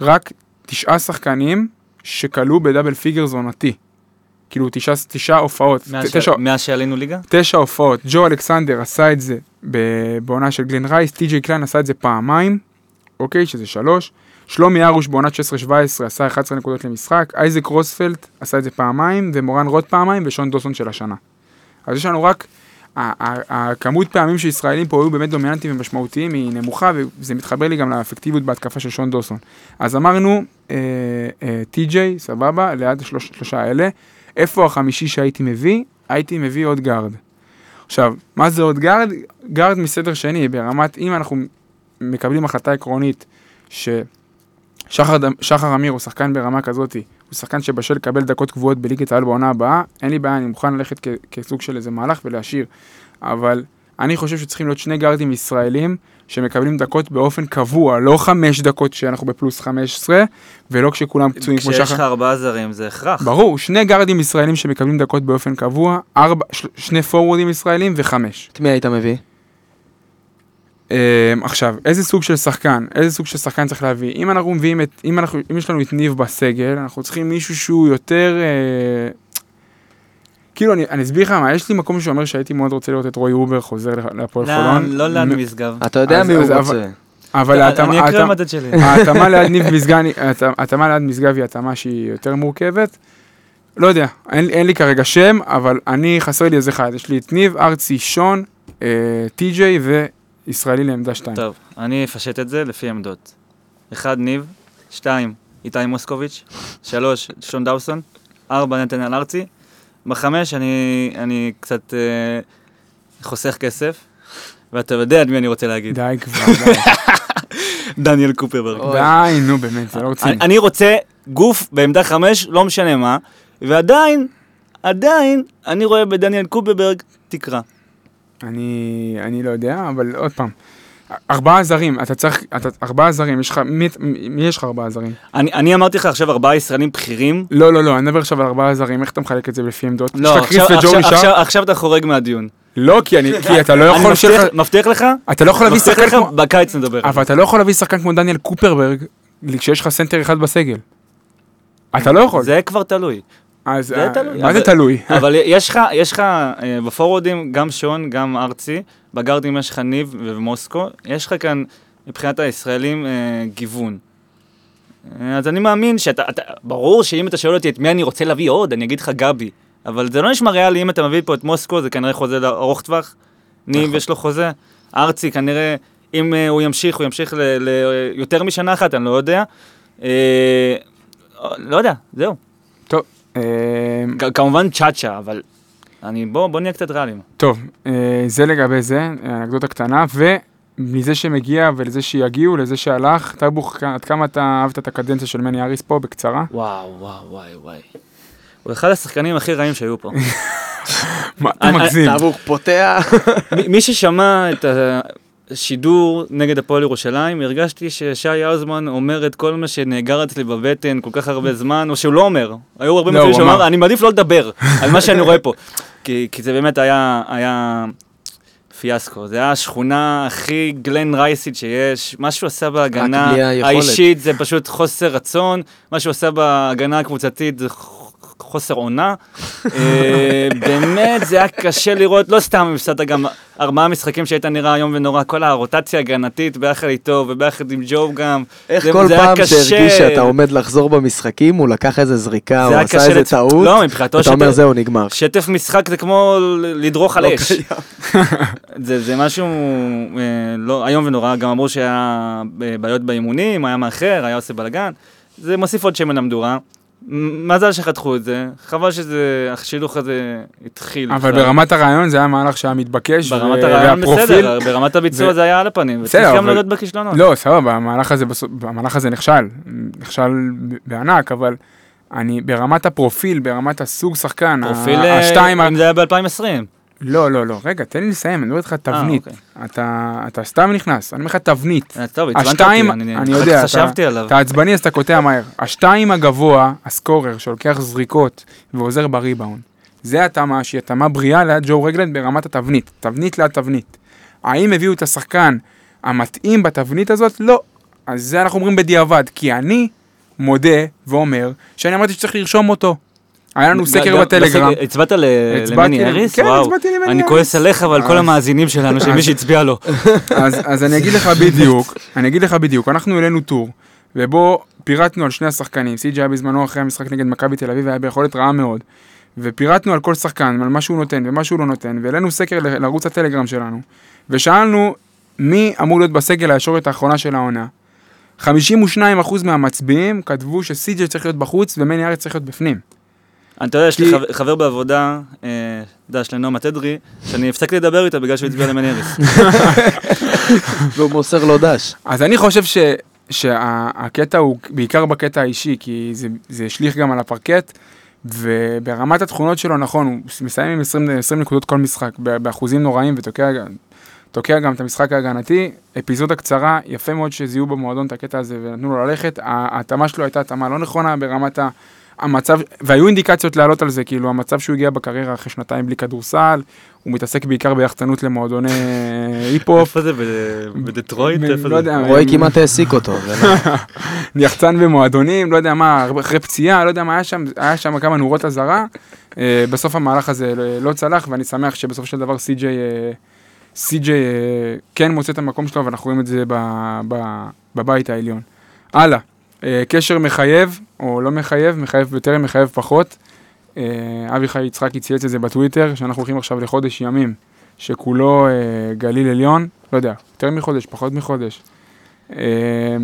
רק תשעה שחקנים שקלעו ב double figure עונתי. כאילו תשעה, תשעה הופעות, מאז תשע, מאז שעלינו ליגה? תשע הופעות. ג'ו אלכסנדר עשה את זה ב- בעונה של גלן רייס, טי.ג'יי קליין עשה את זה פעמיים, אוקיי, שזה שלוש. שלומי ארוש בעונת 16-17 עשה 11 נקודות למשחק, אייזק רוזפלד עשה את זה פעמיים, ומורן רוט פעמיים, ושון דוסון של השנה. אז יש לנו רק, הכמות פעמים שישראלים פה היו באמת דומיננטיים ומשמעותיים היא נמוכה, וזה מתחבר לי גם לאפקטיביות בהתקפה של שון דוסון. אז אמרנו, אה, אה, טי.ג'יי, סבבה, ליד השלוש, שלושה האלה. איפה החמישי שהייתי מביא? הייתי מביא עוד גארד. עכשיו, מה זה עוד גארד? גארד מסדר שני, ברמת, אם אנחנו מקבלים החלטה עקרונית ששחר אמיר הוא שחקן ברמה כזאת, הוא שחקן שבשל לקבל דקות קבועות בליגת העל בעונה הבאה, אין לי בעיה, אני מוכן ללכת כ- כסוג של איזה מהלך ולהשאיר. אבל אני חושב שצריכים להיות שני גארדים ישראלים שמקבלים דקות באופן קבוע, לא חמש דקות שאנחנו בפלוס 15, ולא כשכולם פצועים כמו כשיש לך שחר. ארבעה זרים זה הכרח. ברור, שני גארדים ישראלים שמקבלים דקות באופן קבוע, ארבע, של, שני פורוורדים ישראלים וחמש. את מי היית מביא? Um, עכשיו, איזה סוג של שחקן, איזה סוג של שחקן צריך להביא? אם אנחנו מביאים את, אם, אנחנו, אם יש לנו את ניב בסגל, אנחנו צריכים מישהו שהוא יותר... Uh, כאילו, אני, אני אסביר לך מה, יש לי מקום שאומר שהייתי מאוד רוצה לראות את רועי אובר חוזר לה- להפועל לא, חולון. לא ליד מ- משגב. אתה יודע מי הוא רוצה. אבל שלי. ההתאמה <laughs> ליד ניב משגב, ההתאמה ליד משגב היא התאמה שהיא יותר מורכבת. לא יודע, אין, אין לי כרגע שם, אבל אני, חסר לי איזה אחד. יש לי את ניב, ארצי, שון, אה, טי.ג'יי וישראלי לעמדה 2. טוב, אני אפשט את זה לפי עמדות. אחד, ניב. שתיים, איתי מוסקוביץ'. שלוש, שון דאוסון. ארבע, נתנאל ארצי. בחמש, אני, אני קצת אה, חוסך כסף, ואתה יודע את מי אני רוצה להגיד. די כבר, די. <laughs> דניאל קופרברג. די, נו באמת, זה לא אני, רציני. אני רוצה גוף בעמדה חמש, לא משנה מה, ועדיין, עדיין, אני רואה בדניאל קופרברג תקרה. אני, אני לא יודע, אבל עוד פעם. ארבעה זרים, אתה צריך, אתה, ארבעה זרים, יש לך, מי, מי יש לך ארבעה זרים? אני, אני אמרתי לך עכשיו ארבעה ישראלים בכירים. לא, לא, לא, אני מדבר עכשיו על ארבעה זרים, איך אתה מחלק את זה לפי עמדות? לא, לך עכשיו, עכשיו, נשאר? עכשיו, עכשיו אתה חורג מהדיון. לא, כי אני, כי אתה לא אני יכול מבטיח, שלך, מבטיח לך, אתה לא יכול להביא מבטיח שחקן לך, כמו, בקיץ נדבר. אבל אתה לא יכול להביא שחקן כמו דניאל קופרברג, כשיש לך סנטר אחד בסגל. אתה לא יכול. זה כבר תלוי. אז, זה אה, תלוי. מה זה תלוי? <laughs> אבל יש לך, יש לך אה, גם שון, גם ארצי, בגארדים יש לך ניב ומוסקו, יש לך כאן מבחינת הישראלים אה, גיוון. אז אני מאמין שאתה, אתה, ברור שאם אתה שואל אותי את מי אני רוצה להביא עוד, אני אגיד לך גבי. אבל זה לא נשמע ריאלי, אם אתה מביא פה את מוסקו, זה כנראה חוזה ארוך טווח. ניב נכון. יש לו חוזה. ארצי כנראה, אם אה, הוא ימשיך, הוא ימשיך ליותר משנה אחת, אני לא יודע. אה, לא יודע, זהו. כ- כמובן צ'אצ'ה, אבל אני, בוא, בוא נהיה קצת ריאליים. טוב, אה, זה לגבי זה, אנקדוטה קטנה, ומזה שמגיע ולזה שיגיעו, לזה שהלך, טרבוך, עד כמה אתה אהבת את הקדנציה של מני אריס פה, בקצרה? וואו, וואו, וואי, וואי. הוא אחד השחקנים הכי רעים שהיו פה. <laughs> מה, אתה מגזים. טבוך פותח. מי- ששמע את השידור נגד הפועל ירושלים, הרגשתי ששי האוזמן אומר את כל מה שנאגר אצלי בבטן כל כך הרבה זמן, או שהוא לא אומר. היו הרבה לא, הוא שהוא אמר. אני מעדיף לא לדבר על מה שאני רואה פה. כי, כי זה באמת היה, היה פיאסקו. זה היה השכונה הכי גלן רייסית שיש. מה שהוא עשה בהגנה. האישית זה פשוט חוסר רצון, מה שהוא עשה בהגנה הקבוצתית זה חוסר עונה. אה, באמת, זה היה קשה לראות, לא סתם הפסדת גם ארבעה משחקים שהיית נראה איום ונורא, כל הרוטציה ההגנתית ביחד איתו וביחד עם ג'ו גם. איך זה- כל זה פעם. שהרגיש שאתה עומד לחזור במשחקים, הוא לקח איזה זריקה, הוא עשה איזה לצ- טעות, לא, מבחינתו אתה אומר זהו, נגמר. שטף משחק זה כמו לדרוך על לא אש. <laughs> זה, זה משהו אה, לא, איום ונורא, גם אמרו שהיה אה, בעיות באימונים, היה מאחר, היה עושה בלאגן. זה מוסיף עוד שמן למדורה. מזל שחתכו את זה, חבל שזה, השילוך הזה התחיל. אבל בכלל. ברמת הרעיון זה היה מהלך שהיה מתבקש, ברמת ו- הרעיון והפרופיל- בסדר, ברמת הביצוע ו- זה היה על הפנים, וצריך גם אבל- להודות בכישלונות. לא, סבבה, המהלך הזה, בסוף- המהלך הזה נכשל, נכשל בענק, אבל אני, ברמת הפרופיל, ברמת הסוג שחקן, ה- פרופיל, אה, השתיים, ה- אם זה היה ב-2020. לא, לא, לא, רגע, תן לי לסיים, אני מדבר איתך תבנית, אוקיי. אתה, סתם נכנס, אני אומר לך תבנית, אה, טוב, עצבנת אותי, אני יודע, אתה- חשבתי עליו. אתה עצבני אז אתה קוטע מהר, השתיים הגבוה, הסקורר, שלוקח זריקות ועוזר בריבאונד, זה התאמה שהיא התאמה בריאה ליד ג'ו רגלנד ברמת התבנית, תבנית ליד תבנית. האם הביאו את השחקן המתאים בתבנית הזאת? לא. אז זה אנחנו אומרים בדיעבד, כי אני מודה ואומר שאני אמרתי שצריך לרשום אותו. היה לנו סקר בטלגרם. הצבעת למני למ- אריס? כן, וואו. הצבעתי למני אני אריס. כועס עליך ועל כל אז- המאזינים שלנו, שמי שהצביע לו. <laughs> אז, אני אגיד לך <laughs> בדיוק, אני אגיד לך בדיוק, אנחנו העלינו טור, ובו פירטנו על שני השחקנים, סי.ג'י היה בזמנו אחרי המשחק נגד מכבי תל אביב, היה ביכולת רעה מאוד, ופירטנו על כל שחקן, על מה שהוא נותן ומה שהוא לא נותן, והעלינו סקר לערוץ הטלגרם שלנו, ושאלנו מי אמור להיות בסגל הישורת האחרונה של העונה. 52% מהמצביעים כתבו שסי.ג'י צריך להיות בחוץ ומני ארץ צריך להיות בפנים. אתה יודע, יש לי חבר- בעבודה, דש לנעמה תדרי, שאני הפסקתי לדבר איתה בגלל שהוא הצביע למני אריס. <laughs> והוא מוסר לו דש. אז אני חושב ש, שהקטע הוא בעיקר בקטע האישי, כי זה, זה השליך גם על הפרקט, וברמת התכונות שלו, נכון, הוא מסיים עם 20, 20 נקודות כל משחק, באחוזים נוראים, ותוקע תוקע גם את המשחק ההגנתי. אפיזודה קצרה, יפה מאוד שזיהו במועדון את הקטע הזה ונתנו לו ללכת. ההתאמה שלו הייתה התאמה לא נכונה ברמת ה... המצב, והיו אינדיקציות לעלות על זה, כאילו המצב שהוא הגיע בקריירה אחרי שנתיים בלי כדורסל, הוא מתעסק בעיקר ביחצנות למועדוני <laughs> היפ-הופ. איפה זה? בדטרויט? איפה לא זה? יודע, רועי כמעט העסיק אותו. לא- <laughs> יחצן במועדונים, לא יודע מה, אחרי פציעה, לא יודע מה היה שם, היה שם כמה נורות אזהרה. אה, בסוף המהלך הזה לא- לא צלח, ואני שמח שבסופו של דבר סי.ג'יי אה, סי.ג'יי אה, כן מוצא את המקום שלו, ואנחנו רואים את זה בבית העליון. הלאה, אה, קשר מחייב, או לא מחייב, מחייב יותר, מחייב פחות. אה, אביחי יצחקי צייץ את זה בטוויטר, שאנחנו הולכים עכשיו לחודש ימים, שכולו אה, גליל עליון, לא יודע, יותר מחודש, פחות מחודש. אה,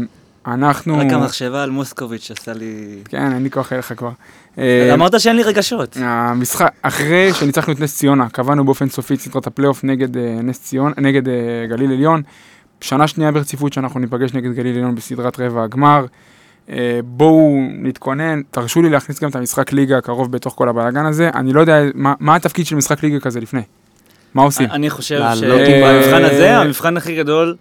אנחנו... רק המחשבה על מוסקוביץ' עשה לי... כן, אין לי כוח אליך כבר. אה, אמרת שאין לי רגשות. המשחק, אחרי שניצחנו את נס ציונה, קבענו באופן סופי את סדרת הפלייאוף נגד אה, נס ציונה, נגד אה, גליל עליון. שנה שנייה ברציפות שאנחנו ניפגש נגד גליל עליון בסדרת רבע הגמר. אה, בואו נתכונן, תרשו לי להכניס גם את המשחק ליגה הקרוב בתוך כל הבלאגן הזה. אני לא יודע מה, מה התפקיד של משחק ליגה כזה לפני. מה עושים? אני חושב שבמבחן עם ה- הזה, המבחן הכי גדול,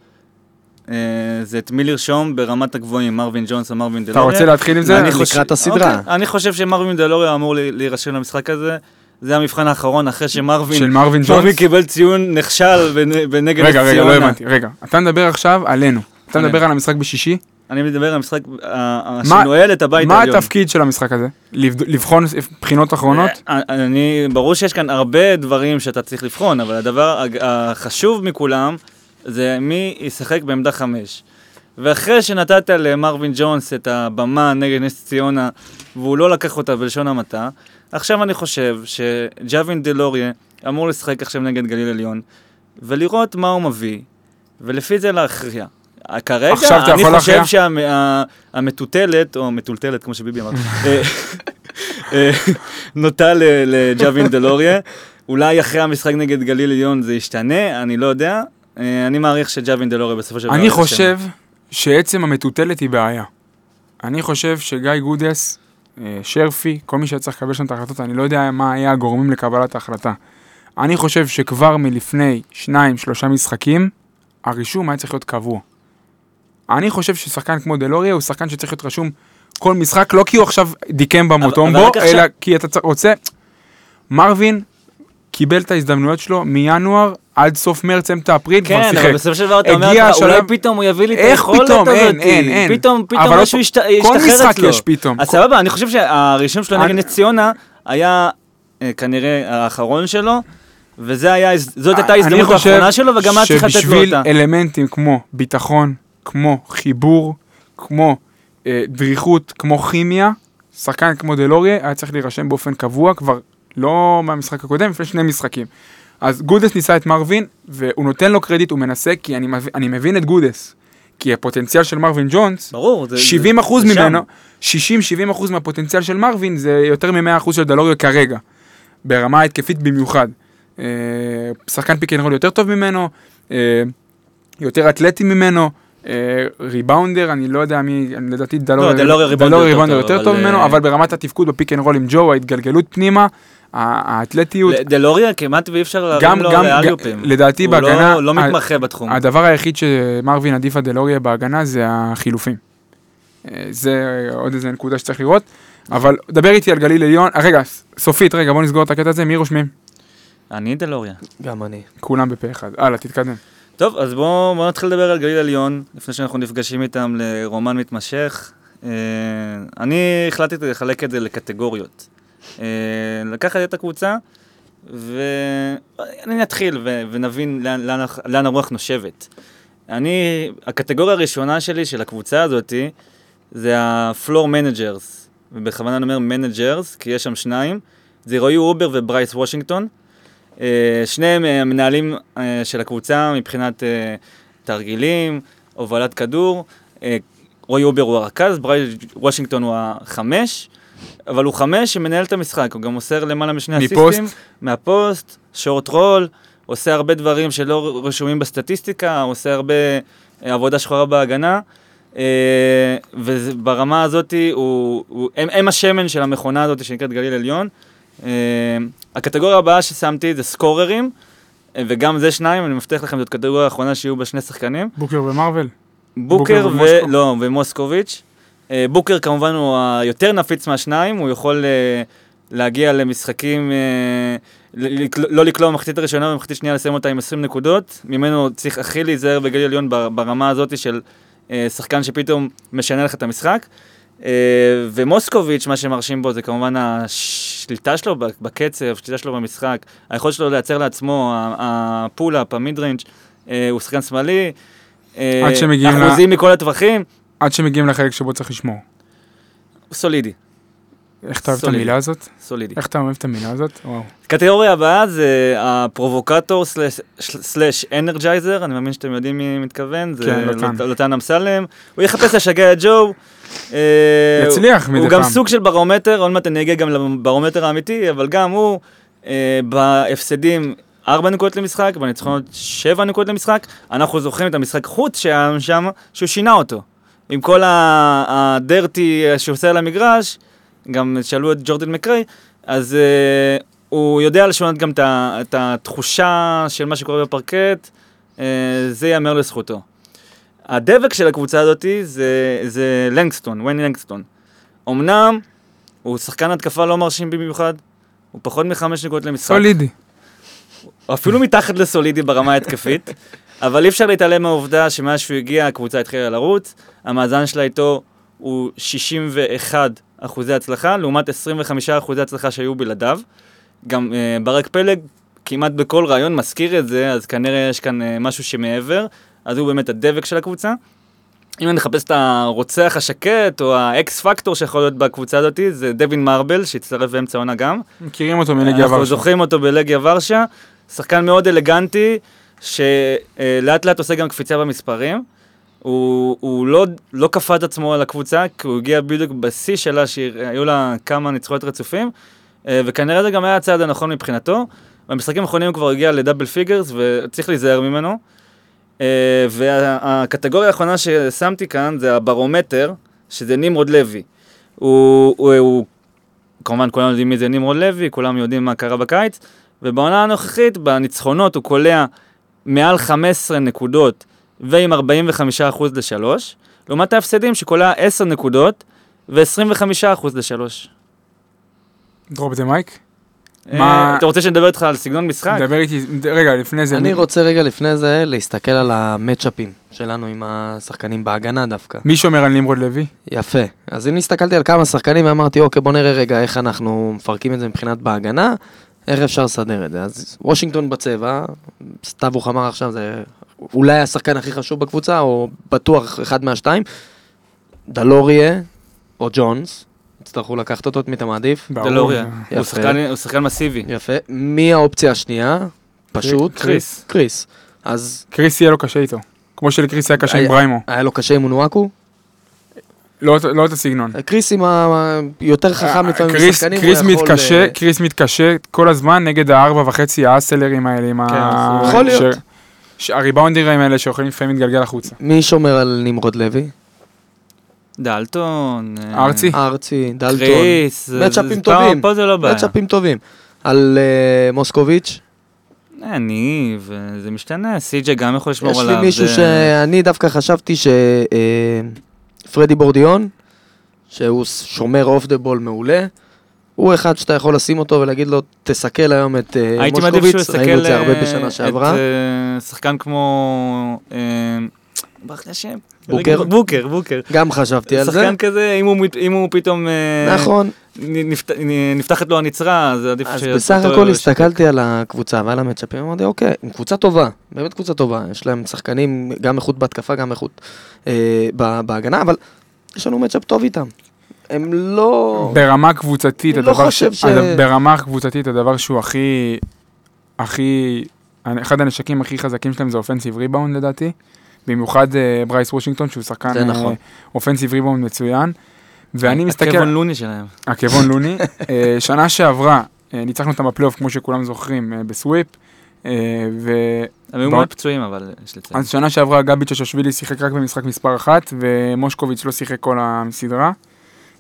אה, זה את מי לרשום ברמת הגבוהים, מרווין ג'ונס או מרווין או דלוריה. רוצה להתחיל עם זה? אני לקראת חושב- הסדרה. אוקיי, אני חושב שמרווין דלוריה אמור להירשם למשחק הזה. זה המבחן האחרון, אחרי שמרווין של מרווין ג'ונס? מרווין קיבל ציון נכשל בנ- בנגד רגע, נס רגע, לא ציונה. הבנתי. רגע, אתה מדבר עכשיו עלינו. אתה. מדבר על המשחק בשישי? אני מדבר על המשחק אה, מה- שנועל את הבית מה העליון. התפקיד של המשחק הזה? לבחון בחינות אחרונות? אה, אני, ברור שיש כאן הרבה דברים שאתה צריך לבחון, אבל הדבר החשוב מכולם זה מי ישחק בעמדה חמש. ואחרי שנתת למרווין ג'ונס את הבמה נגד נס ציונה, והוא לא לקח אותה בלשון המעטה, עכשיו אני חושב שג'אווין דלוריה אמור לשחק עכשיו נגד גליל עליון, ולראות מה הוא מביא, ולפי זה להכריע. כרגע, אני חושב? שהמטוטלת, או מטולטלת, כמו שביבי אמר, אה, אה, נוטה ל- לג'אבין דלוריה. אולי אחרי המשחק נגד גליל עליון זה ישתנה, אני לא יודע. אה, אני מעריך שג'אבין דלוריה בסופו של דבר... אני. חושב שעצם המטוטלת היא בעיה. אני חושב שגיא גודס, שרפי, כל מי שצריך לקבל שם את ההחלטות, אני לא יודע מה היה הגורמים לקבלת ההחלטה. אני חושב שכבר מלפני שניים, שלושה משחקים, הרישום היה צריך להיות קבוע. אני חושב ששחקן כמו דלוריה הוא שחקן שצריך להיות רשום כל משחק, לא כי הוא עכשיו דיקם במוטומבו, עכשיו- אלא כי אתה רוצה... מרווין קיבל את ההזדמנויות שלו מינואר עד סוף מרץ, אמצע אפריל, כבר כן, שיחק. אבל בסופו של דבר אתה אומר לך, אולי השלב- פתאום הוא יביא לי את איך היכולת פתאום? הזאת. אין, אין, אין. פתאום, פתאום משהו לא- ישת- כל ישתחרר משחק אצלו. יש פתאום. אז סבבה, אני חושב שהרישום שלו נגד אני- נס ציונה היה אה, כנראה האחרון שלו, וזה היה, זאת הייתה אני ההזדמנות חושב האחרונה שלו, וגם היה צריך לתת לו שבשביל אותה. אלמנטים כמו ביטחון, כמו חיבור, כמו אה, דריכות, כמו כימיה, שחקן כמו דלוריה היה צריך להירשם באופן קבוע כבר לא מהמשחק הקודם, לפני שני משחקים. אז גודס ניסה את מרווין, והוא נותן לו קרדיט, הוא מנסה, כי אני, מבין- אני מבין את גודס. כי הפוטנציאל של מרווין ג'ונס, ברור, זה... 70 אחוז. ממנו, 60-70 אחוז מהפוטנציאל של מרווין זה יותר מ-100 אחוז של דלוריו כרגע, ברמה ההתקפית במיוחד. אה, שחקן pick and roll יותר טוב ממנו, אה, יותר אתלטי ממנו, ריבאונדר, אני לא יודע מי, לדעתי דלוריו דלוריו ריבאונדר יותר טוב, ממנו, אה, אבל ברמת התפקוד ב pick and roll עם ג'ו, ההתגלגלות פנימה, האתלטיות, דלוריה כמעט ואי אפשר להרים לו גם, לאליופים. לדעתי הוא בהגנה, לא- לא ה- מתמחה בתחום. הדבר היחיד שמרווין עדיף על דלוריה בהגנה זה החילופים. אה, זה עוד איזה נקודה שצריך לראות. אבל דבר איתי על גליל עליון, אה, רגע, סופית, רגע, בוא נסגור את הקטע הזה, מי רושמים? אני דלוריה. גם אני. כולם בפה אחד. הלאה, תתקדם. טוב, אז בואו בוא נתחיל לדבר על גליל עליון, לפני שאנחנו נפגשים איתם לרומן מתמשך. אה, אני החלטתי לחלק את זה לקטגוריות. אה, לקחת את הקבוצה, ואני אתחיל ו- ונבין לאן, לאן, לאן הרוח נושבת. אני, הקטגוריה הראשונה שלי של הקבוצה הזאתי, זה ה-floor managers, ובכוונה אני אומר managers, כי יש שם שניים, זה רועי אובר וברייס וושינגטון. אה, שניהם אה, המנהלים אה, של הקבוצה מבחינת תרגילים, הובלת כדור. רועי אובר הוא הרכז, ברייס וושינגטון הוא החמש, אבל הוא חמש שמנהל את המשחק, הוא גם מוסר למעלה משני מפוסט? אסיסטים. מהפוסט, short roll, עושה הרבה דברים שלא רשומים בסטטיסטיקה, עושה הרבה עבודה שחורה בהגנה. אה, וברמה הזאת, הוא, הוא, הם, הם השמן של המכונה הזאת שנקראת גליל עליון. אה, הקטגוריה הבאה ששמתי זה סקוררים, אה, וגם זה שניים, אני מבטיח לכם, זאת קטגוריה האחרונה שיהיו בה שני שחקנים. בוקר ומרוויל. בוקר, בוקר ו... לא, ומוסקוביץ'. אה, בוקר כמובן הוא היותר נפיץ מהשניים, הוא יכול להגיע למשחקים, לא לקלוע במחצית הראשונה ובמחצית שנייה לסיים אותה עם 20 נקודות. ממנו צריך הכי להיזהר בגליל עליון בר- ברמה הזאת של שחקן שפתאום משנה לך את המשחק. אה, ומוסקוביץ', מה שמרשים בו זה כמובן השליטה שלו בקצב, השליטה שלו במשחק, היכולת שלו לייצר לעצמו, ה pull-up, ה mid range, אה, הוא שחקן שמאלי. אה, אחוזים מכל הטווחים, עד שמגיעים לחלק שבו צריך לשמור. סולידי, איך אתה אוהב את. המילה הזאת? סולידי. איך אתה אוהב את המילה הזאת? וואו. קטגוריה הבאה זה הפרובוקטור slash energizer, אני מאמין שאתם יודעים מי מתכוון, זה כן, לוטן. לוט- לוטן אמסלם, הוא יחפש לשגע את ג'ו. אה, יצליח הוא מדי גם פעם. סוג של ברומטר, עוד מעט אני אגיע גם לברומטר האמיתי, אבל גם הוא אה, בהפסדים 4 נקודות למשחק, בניצחונות 7 נקודות למשחק. אנחנו זוכרים את המשחק חוץ שהיה שם, שהוא שינה אותו. עם כל הדרטי שהוא עושה על המגרש, גם שאלו את ג'ורדן מקריי, אז uh, הוא יודע לשנות גם את התחושה של מה שקורה בפרקט, uh, זה ייאמר לזכותו. הדבק של הקבוצה הזאת זה, זה לנגסטון, וויין לנגסטון. אמנם הוא שחקן התקפה לא מרשים במיוחד, הוא פחות מחמש נקודות למשחק. סולידי. אפילו מתחת לסולידי ברמה ההתקפית, <laughs> אבל אי אפשר להתעלם מהעובדה שמאז שהוא הגיע הקבוצה התחילה לרוץ, המאזן שלה איתו הוא 61 אחוזי הצלחה, לעומת 25 אחוזי הצלחה שהיו בלעדיו. גם uh, ברק פלג כמעט בכל רעיון מזכיר את זה, אז כנראה יש כאן uh, משהו שמעבר, אז הוא באמת הדבק של הקבוצה. אם אני מחפש את הרוצח השקט, או האקס פקטור שיכול להיות בקבוצה הזאת, זה דווין מרבל, שהצטרף באמצע העונה גם. מכירים אותו מלגיה אנחנו ורשה. זוכרים אותו בלגיה ורשה, שחקן מאוד אלגנטי, שלאט לאט עושה גם קפיצה במספרים. הוא, הוא לא, לא כפה את עצמו על הקבוצה, כי הוא הגיע בדיוק בשיא שלה, שהיו לה כמה ניצחונות רצופים, אה, וכנראה זה גם היה הצעד הנכון מבחינתו. במשחקים האחרונים הוא כבר הגיע ל double figures, וצריך להיזהר ממנו. אה, והקטגוריה האחרונה ששמתי כאן זה הברומטר, שזה נמרוד לוי. הוא, הוא, הוא כמובן כולם יודעים מי זה נמרוד לוי, כולם יודעים מה קרה בקיץ, ובעונה הנוכחית, בניצחונות הוא קולע מעל 15 נקודות ועם 45% ל-3, לעומת ההפסדים שקולע 10 נקודות ו-25% ל-3. drop את זה mic. מה... מה- אתה רוצה שנדבר איתך על סגנון משחק? דבר איתי, רגע, לפני זה. אני רוצה רגע לפני זה להסתכל על המאצ'אפים שלנו עם השחקנים בהגנה דווקא. מי שומר על נמרוד לוי? יפה. אז אם הסתכלתי על כמה שחקנים ואמרתי, אוקיי, בוא נראה רגע איך אנחנו מפרקים את זה מבחינת בהגנה, איך אפשר לסדר את זה. אז וושינגטון בצבע, סטאבוך אמר עכשיו, זה אולי השחקן הכי חשוב בקבוצה, או בטוח אחד מהשתיים. דלוריה או ג'ונס, יצטרכו לקחת אותו, את מי אתה מעדיף? דלוריה. הוא שחקן- הוא שחקן מסיבי. יפה. מי האופציה השנייה? פשוט. קריס. קריס. אז קריס יהיה לו קשה איתו. כמו שלקריס היה קשה עם בריימו. היה לו קשה עם אונואקו? לא לא את הסגנון. קריס עם ה... יותר חכם לפעמים קריס- משחקנים, הוא קריס מתקשה, אה, קריס מתקשה כל הזמן נגד הארבע וחצי האסלרים האלה עם ה... כן, יכול להיות. ש- ש- הריבאונדרים האלה שיכולים לפעמים להתגלגל החוצה. מי שומר על נמרוד לוי? דלטון. אה, ארצי? ארצי, דלטון. קריס. מצ'אפים טובים. פה זה לא בעיה. מצ'אפים טובים. על אה, מוסקוביץ', אה, ניב, אה, זה משתנה, סי.ג'יי גם יכול לשמור יש עליו. לי מישהו זה- שאני דווקא חשבתי שפרדי בורדיון, שהוא שומר off the ball מעולה, הוא אחד שאתה יכול לשים אותו ולהגיד לו, תסכל היום את אה, הייתי מעדיף שהוא יסתכל ראינו את זה הרבה אה, בשנה שעברה. את אה, שחקן כמו... ברח לי השם. בוקר? בוקר, בוקר. גם חשבתי על זה. שחקן כזה, אם הוא אם הוא פתאום... נכון, נפת- נפתחת לו הנצרה, אז עדיף אז ש- בסך אותו- הכל הסתכלתי על הקבוצה ועל המצ'אפים, אמרתי, אוקיי, הם קבוצה טובה, באמת קבוצה טובה, יש להם שחקנים, גם איכות בהתקפה, גם איכות אה, בהגנה, אבל יש לנו מצ'אפ טוב איתם. הם לא... ברמה קבוצתית, אני לא הדבר חושב ש- הד- ברמה קבוצתית, הדבר שהוא הכי, הכי, אחד הנשקים הכי חזקים שלהם זה offensive rebound לדעתי. במיוחד אה, ברייס וושינגטון, שהוא שחקן נכון. offensive rebound מצוין. ואני מסתכל, הקבון לוני שלהם. עקבון לוני, <laughs> אה, שנה שעברה, אה, ניצחנו אותם בפלייאוף, כמו שכולם זוכרים, אה, בסוויפ. אה, ו... הם היו מאוד פצועים, אבל יש לציין. אז שנה שעברה גבי צ'צ'שווילי שיחק רק במשחק מספר אחת, ומוסקוביץ' לא שיחק כל הסדרה.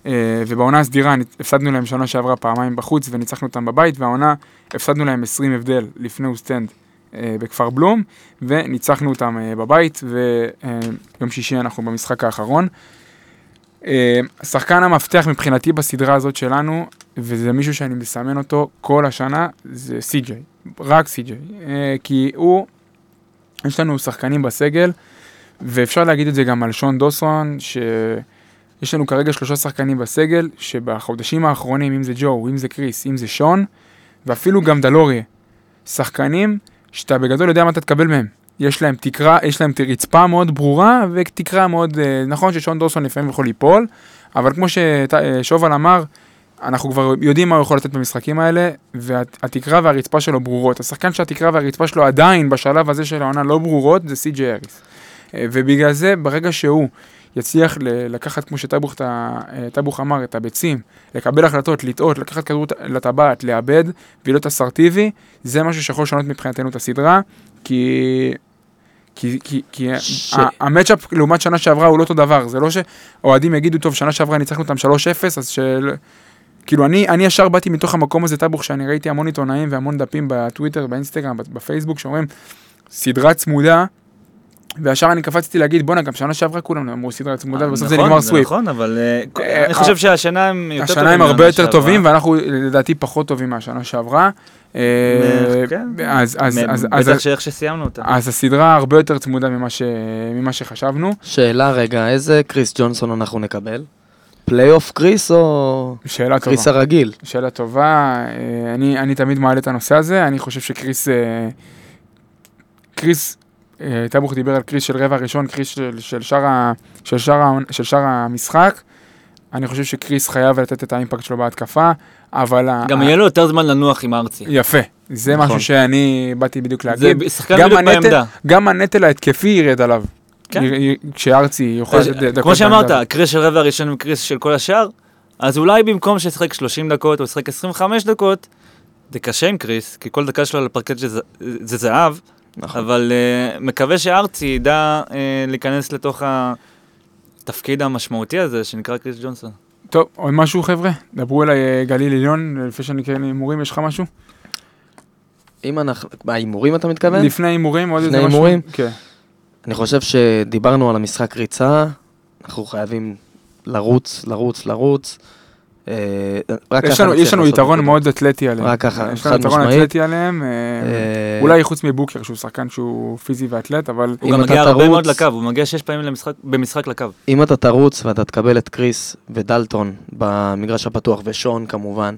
אה, ובעונה הסדירה הפסדנו להם שנה שעברה פעמיים בחוץ וניצחנו אותם בבית, והעונה הפסדנו להם 20 הבדל לפני אוסטנד אה, בכפר בלום, וניצחנו אותם אה, בבית, ויום שישי אנחנו במשחק האחרון. שחקן המפתח מבחינתי בסדרה הזאת שלנו, וזה מישהו שאני מסמן אותו כל השנה, זה סי.ג'יי, רק סי.ג'יי, כי הוא, יש לנו שחקנים בסגל, ואפשר להגיד את זה גם על שון דוסון, שיש לנו כרגע שלושה שחקנים בסגל, שבחודשים האחרונים, אם זה ג'ו, אם זה קריס, אם זה שון, ואפילו גם דלוריה, שחקנים שאתה בגדול יודע מה אתה תקבל מהם. יש להם תקרה, יש להם רצפה מאוד ברורה ותקרה מאוד, אה, נכון ששון דורסון לפעמים יכול ליפול, אבל כמו ששובל אמר, אנחנו כבר יודעים מה הוא יכול לתת במשחקים האלה, והתקרה והרצפה שלו ברורות. השחקן שהתקרה והרצפה שלו עדיין בשלב הזה של העונה לא ברורות, זה סי.ג'י אריס. אה, ובגלל זה, ברגע שהוא יצליח לקחת, כמו שטבוך אמר, את הביצים, לקבל החלטות, לטעות, לקחת כדור לטבעת, לאבד, ולהיות אסרטיבי, זה משהו שיכול לשנות מבחינתנו את הסדרה, כי... כי, כי, כי ש- המצ'אפ לעומת שנה שעברה הוא לא אותו דבר, זה לא שאוהדים יגידו, טוב, שנה שעברה ניצחנו אותם 3-0, אז של... כאילו, אני, אני ישר באתי מתוך המקום הזה, טבוך, שאני ראיתי המון עיתונאים והמון דפים בטוויטר, באינסטגרם, בפייסבוק, שאומרים, סדרה צמודה, וישר אני קפצתי להגיד, בואנה, גם שנה שעברה כולם אמרו סדרה צמודה, ובסוף זה נכון, נגמר סוויפ. נכון, אבל אה, אה, אני חושב שהשנה הם יותר טובים. השנה הם הרבה יותר. טובים, ואנחנו לדעתי פחות טובים מהשנה שעברה. אה, כן. אז, אז, מ- אז, אז, בטח שאיך שסיימנו אותה. אז הסדרה הרבה יותר צמודה ממה, ש... ממה שחשבנו. שאלה רגע, איזה קריס ג'ונסון אנחנו נקבל? פלייאוף קריס או שאלה טובה. קריס הרגיל? שאלה טובה, אה, אני, אני תמיד מעלה את הנושא הזה, אני חושב שקריס, אה, קריס, אה, טבוך דיבר על קריס של רבע ראשון, קריס של, של, שאר, ה, של, שאר, ה, של שאר המשחק, אני חושב שקריס חייב לתת את האימפקט שלו בהתקפה, אבל... גם ה- יהיה לו יותר זמן לנוח עם ארצי. יפה, זה נכון. משהו שאני באתי בדיוק זה להגיד. ב- שחקן בדיוק הנטל, בעמדה. גם הנטל ההתקפי ירד עליו. כן. כשארצי יוכל לתת דקות. כמו שאמרת. קריס של רבע ראשון וקריס של כל השאר, אז אולי במקום שישחק 30 דקות או ישחק 25 דקות, זה קשה עם קריס, כי כל דקה שלו על הפרקט זה, זה זהב, נכון. אבל uh, מקווה שארצי ידע uh, להיכנס לתוך התפקיד המשמעותי הזה שנקרא קריס ג'ונסון. טוב, עוד משהו חבר'ה? דברו אליי אה, גליל עליון, לפני שאני אקרא הימורים, יש לך משהו? אם אנחנו, בהימורים אתה מתכוון? לפני הימורים, עוד איזה לפני משהו? הימורים? כן. אני חושב שדיברנו על המשחק ריצה, אנחנו חייבים לרוץ, לרוץ, לרוץ. אה, רק יש ככה לנו- יש לנו יתרון. מאוד אתלטי עליהם. רק ככה, יש לנו חד יתרון משמעית. אתלטי עליהם, אה, אה, אולי חוץ מבוקר, שהוא שחקן שהוא פיזי ואתלט, אבל הוא גם מגיע הרבה מאוד לקו, הוא מגיע שש פעמים למשחק, במשחק לקו. אם אתה תרוץ ואתה תקבל את קריס ודלטון במגרש הפתוח, ושון כמובן,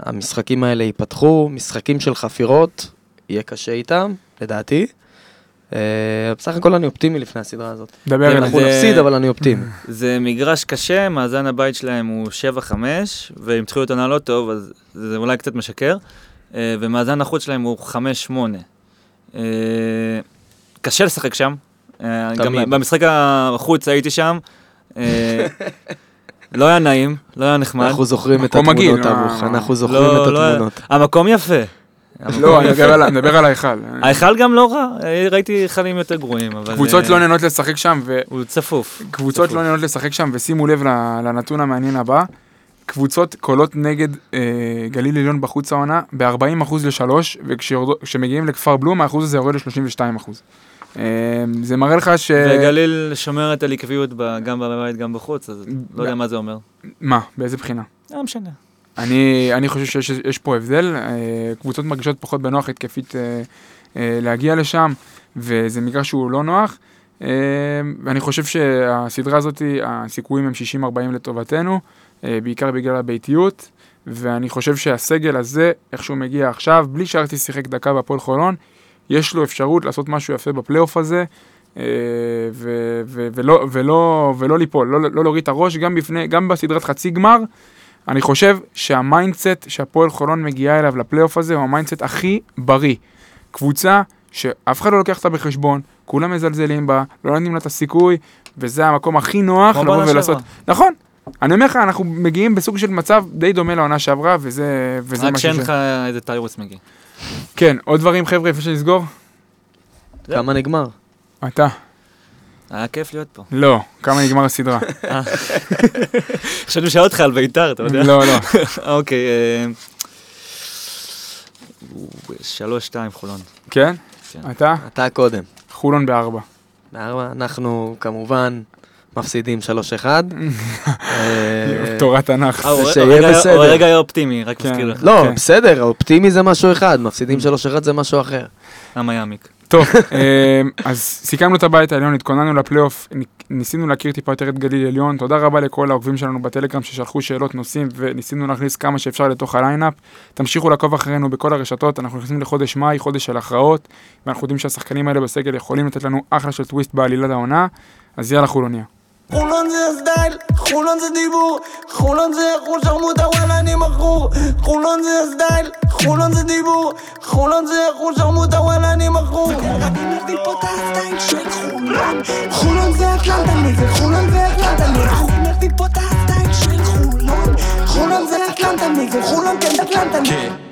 המשחקים האלה ייפתחו, משחקים של חפירות, יהיה קשה איתם, לדעתי. אה, בסך הכל אני אופטימי לפני הסדרה הזאת. דבר אליי. אנחנו זה- נפסיד, אבל אני אופטימי. זה מגרש קשה, מאזן הבית שלהם הוא 7-5, והם התחילו את העונה לא טוב, אז זה אולי קצת משקר, אה, ומאזן החוץ שלהם הוא 5-8. אה, קשה לשחק שם, גם. במשחק החוץ הייתי שם, לא היה נעים, לא היה נחמד. אנחנו זוכרים את התמונות, אבוך, אנחנו זוכרים לא, את לא התמונות. המקום יפה. לא, אני יפה. מדבר על- ההיכל. ההיכל גם לא רע, אה, ראיתי היכלים יותר גרועים, אבל... קבוצות אה, לא נהנות לשחק שם, ו... הוא צפוף. קבוצות. לא נהנות לשחק שם, ושימו לב ל- לנתון המעניין הבא, קבוצות קולות נגד אה, גליל עליון בחוץ העונה ב-40% ל-3, וכשמגיעים לכפר בלום האחוז הזה יורד ל-32%. אה, זה מראה לך ש... וגליל שומרת על עקביות גם בבית, גם בחוץ, אז לא יודע מה זה אומר. מה? באיזה בחינה? לא משנה. אני, אני חושב שיש יש פה הבדל, אה, קבוצות מרגישות פחות בנוח התקפית אה, אה, להגיע לשם, וזה מגרש שהוא לא נוח. ואני חושב שהסדרה הזאת, הסיכויים הם 60-40 לטובתנו, בעיקר בגלל הביתיות, ואני חושב שהסגל הזה, איך שהוא מגיע עכשיו, בלי שארצי שיחק דקה בהפועל חולון, יש לו אפשרות לעשות משהו יפה בפלייאוף הזה. ו- ו- ולא, ולא, ולא ליפול, לא, לא להוריד את הראש, גם, בפני, גם בסדרת חצי גמר, אני חושב שה mindset שהפועל חולון מגיעה אליו לפלייאוף הזה הוא ה mindset הכי בריא. קבוצה שאף אחד לא לוקח אותה בחשבון, כולם מזלזלים בה, לא נותנים לה את הסיכוי, וזה המקום הכי נוח לבוא ולעשות. נכון, אני אומר לך, אנחנו מגיעים בסוג של מצב די דומה לעונה שעברה, וזה, וזה רק שאין. לך איזה טיירוס מגיע. כן, עוד דברים חבר'ה, לפני שנסגור? כמה נגמר? אתה. היה כיף להיות פה. לא, כמה נגמר הסדרה? <laughs> חשבתי שאל אותך על בית"ר, אתה יודע? לא, לא. <laughs> אוקיי, אה, שלוש, שתיים, חולון. כן? כן. אתה? אתה קודם. חולון בארבע. בארבע, אנחנו כמובן מפסידים 3-1. <laughs> אה, תורת תנ"ך. אה, שיהיה בסדר. הוא רגע היה אופטימי, רק כן. מזכיר לך. לא, כן. בסדר, אופטימי זה משהו אחד, מפסידים 3-1 זה משהו אחר. למה יעמיק? טוב, אמ, אז סיכמנו את הבית העליון, התכוננו לפלייאוף, ניסינו להכיר טיפה יותר את גליל עליון. תודה רבה לכל העוקבים שלנו בטלגרם ששלחו שאלות, נושאים, וניסינו להכניס כמה שאפשר לתוך ה lineup. תמשיכו לעקוב אחרינו בכל הרשתות, אנחנו נכנסים לחודש מאי, חודש של הכרעות, ואנחנו יודעים שהשחקנים האלה בסגל יכולים לתת לנו אחלה של טוויסט בעלילת העונה, אז יאללה חולוניה. חולון זה ה style, חולון זה דיבור, חולון זה חול שרמוטה וואלה אני מכור. חולון זה ה style, חולון זה דיבור, חולון זה חול שרמוטה וואלה אני מכור. אני מביא פה את ה style של חולון. חולון זה אטלנטה נגד חולון זה אטלנטה נגד אני מביא פה את ה style של חולון. חולון זה אטלנטה נגד חולון כן אטלנטה נגד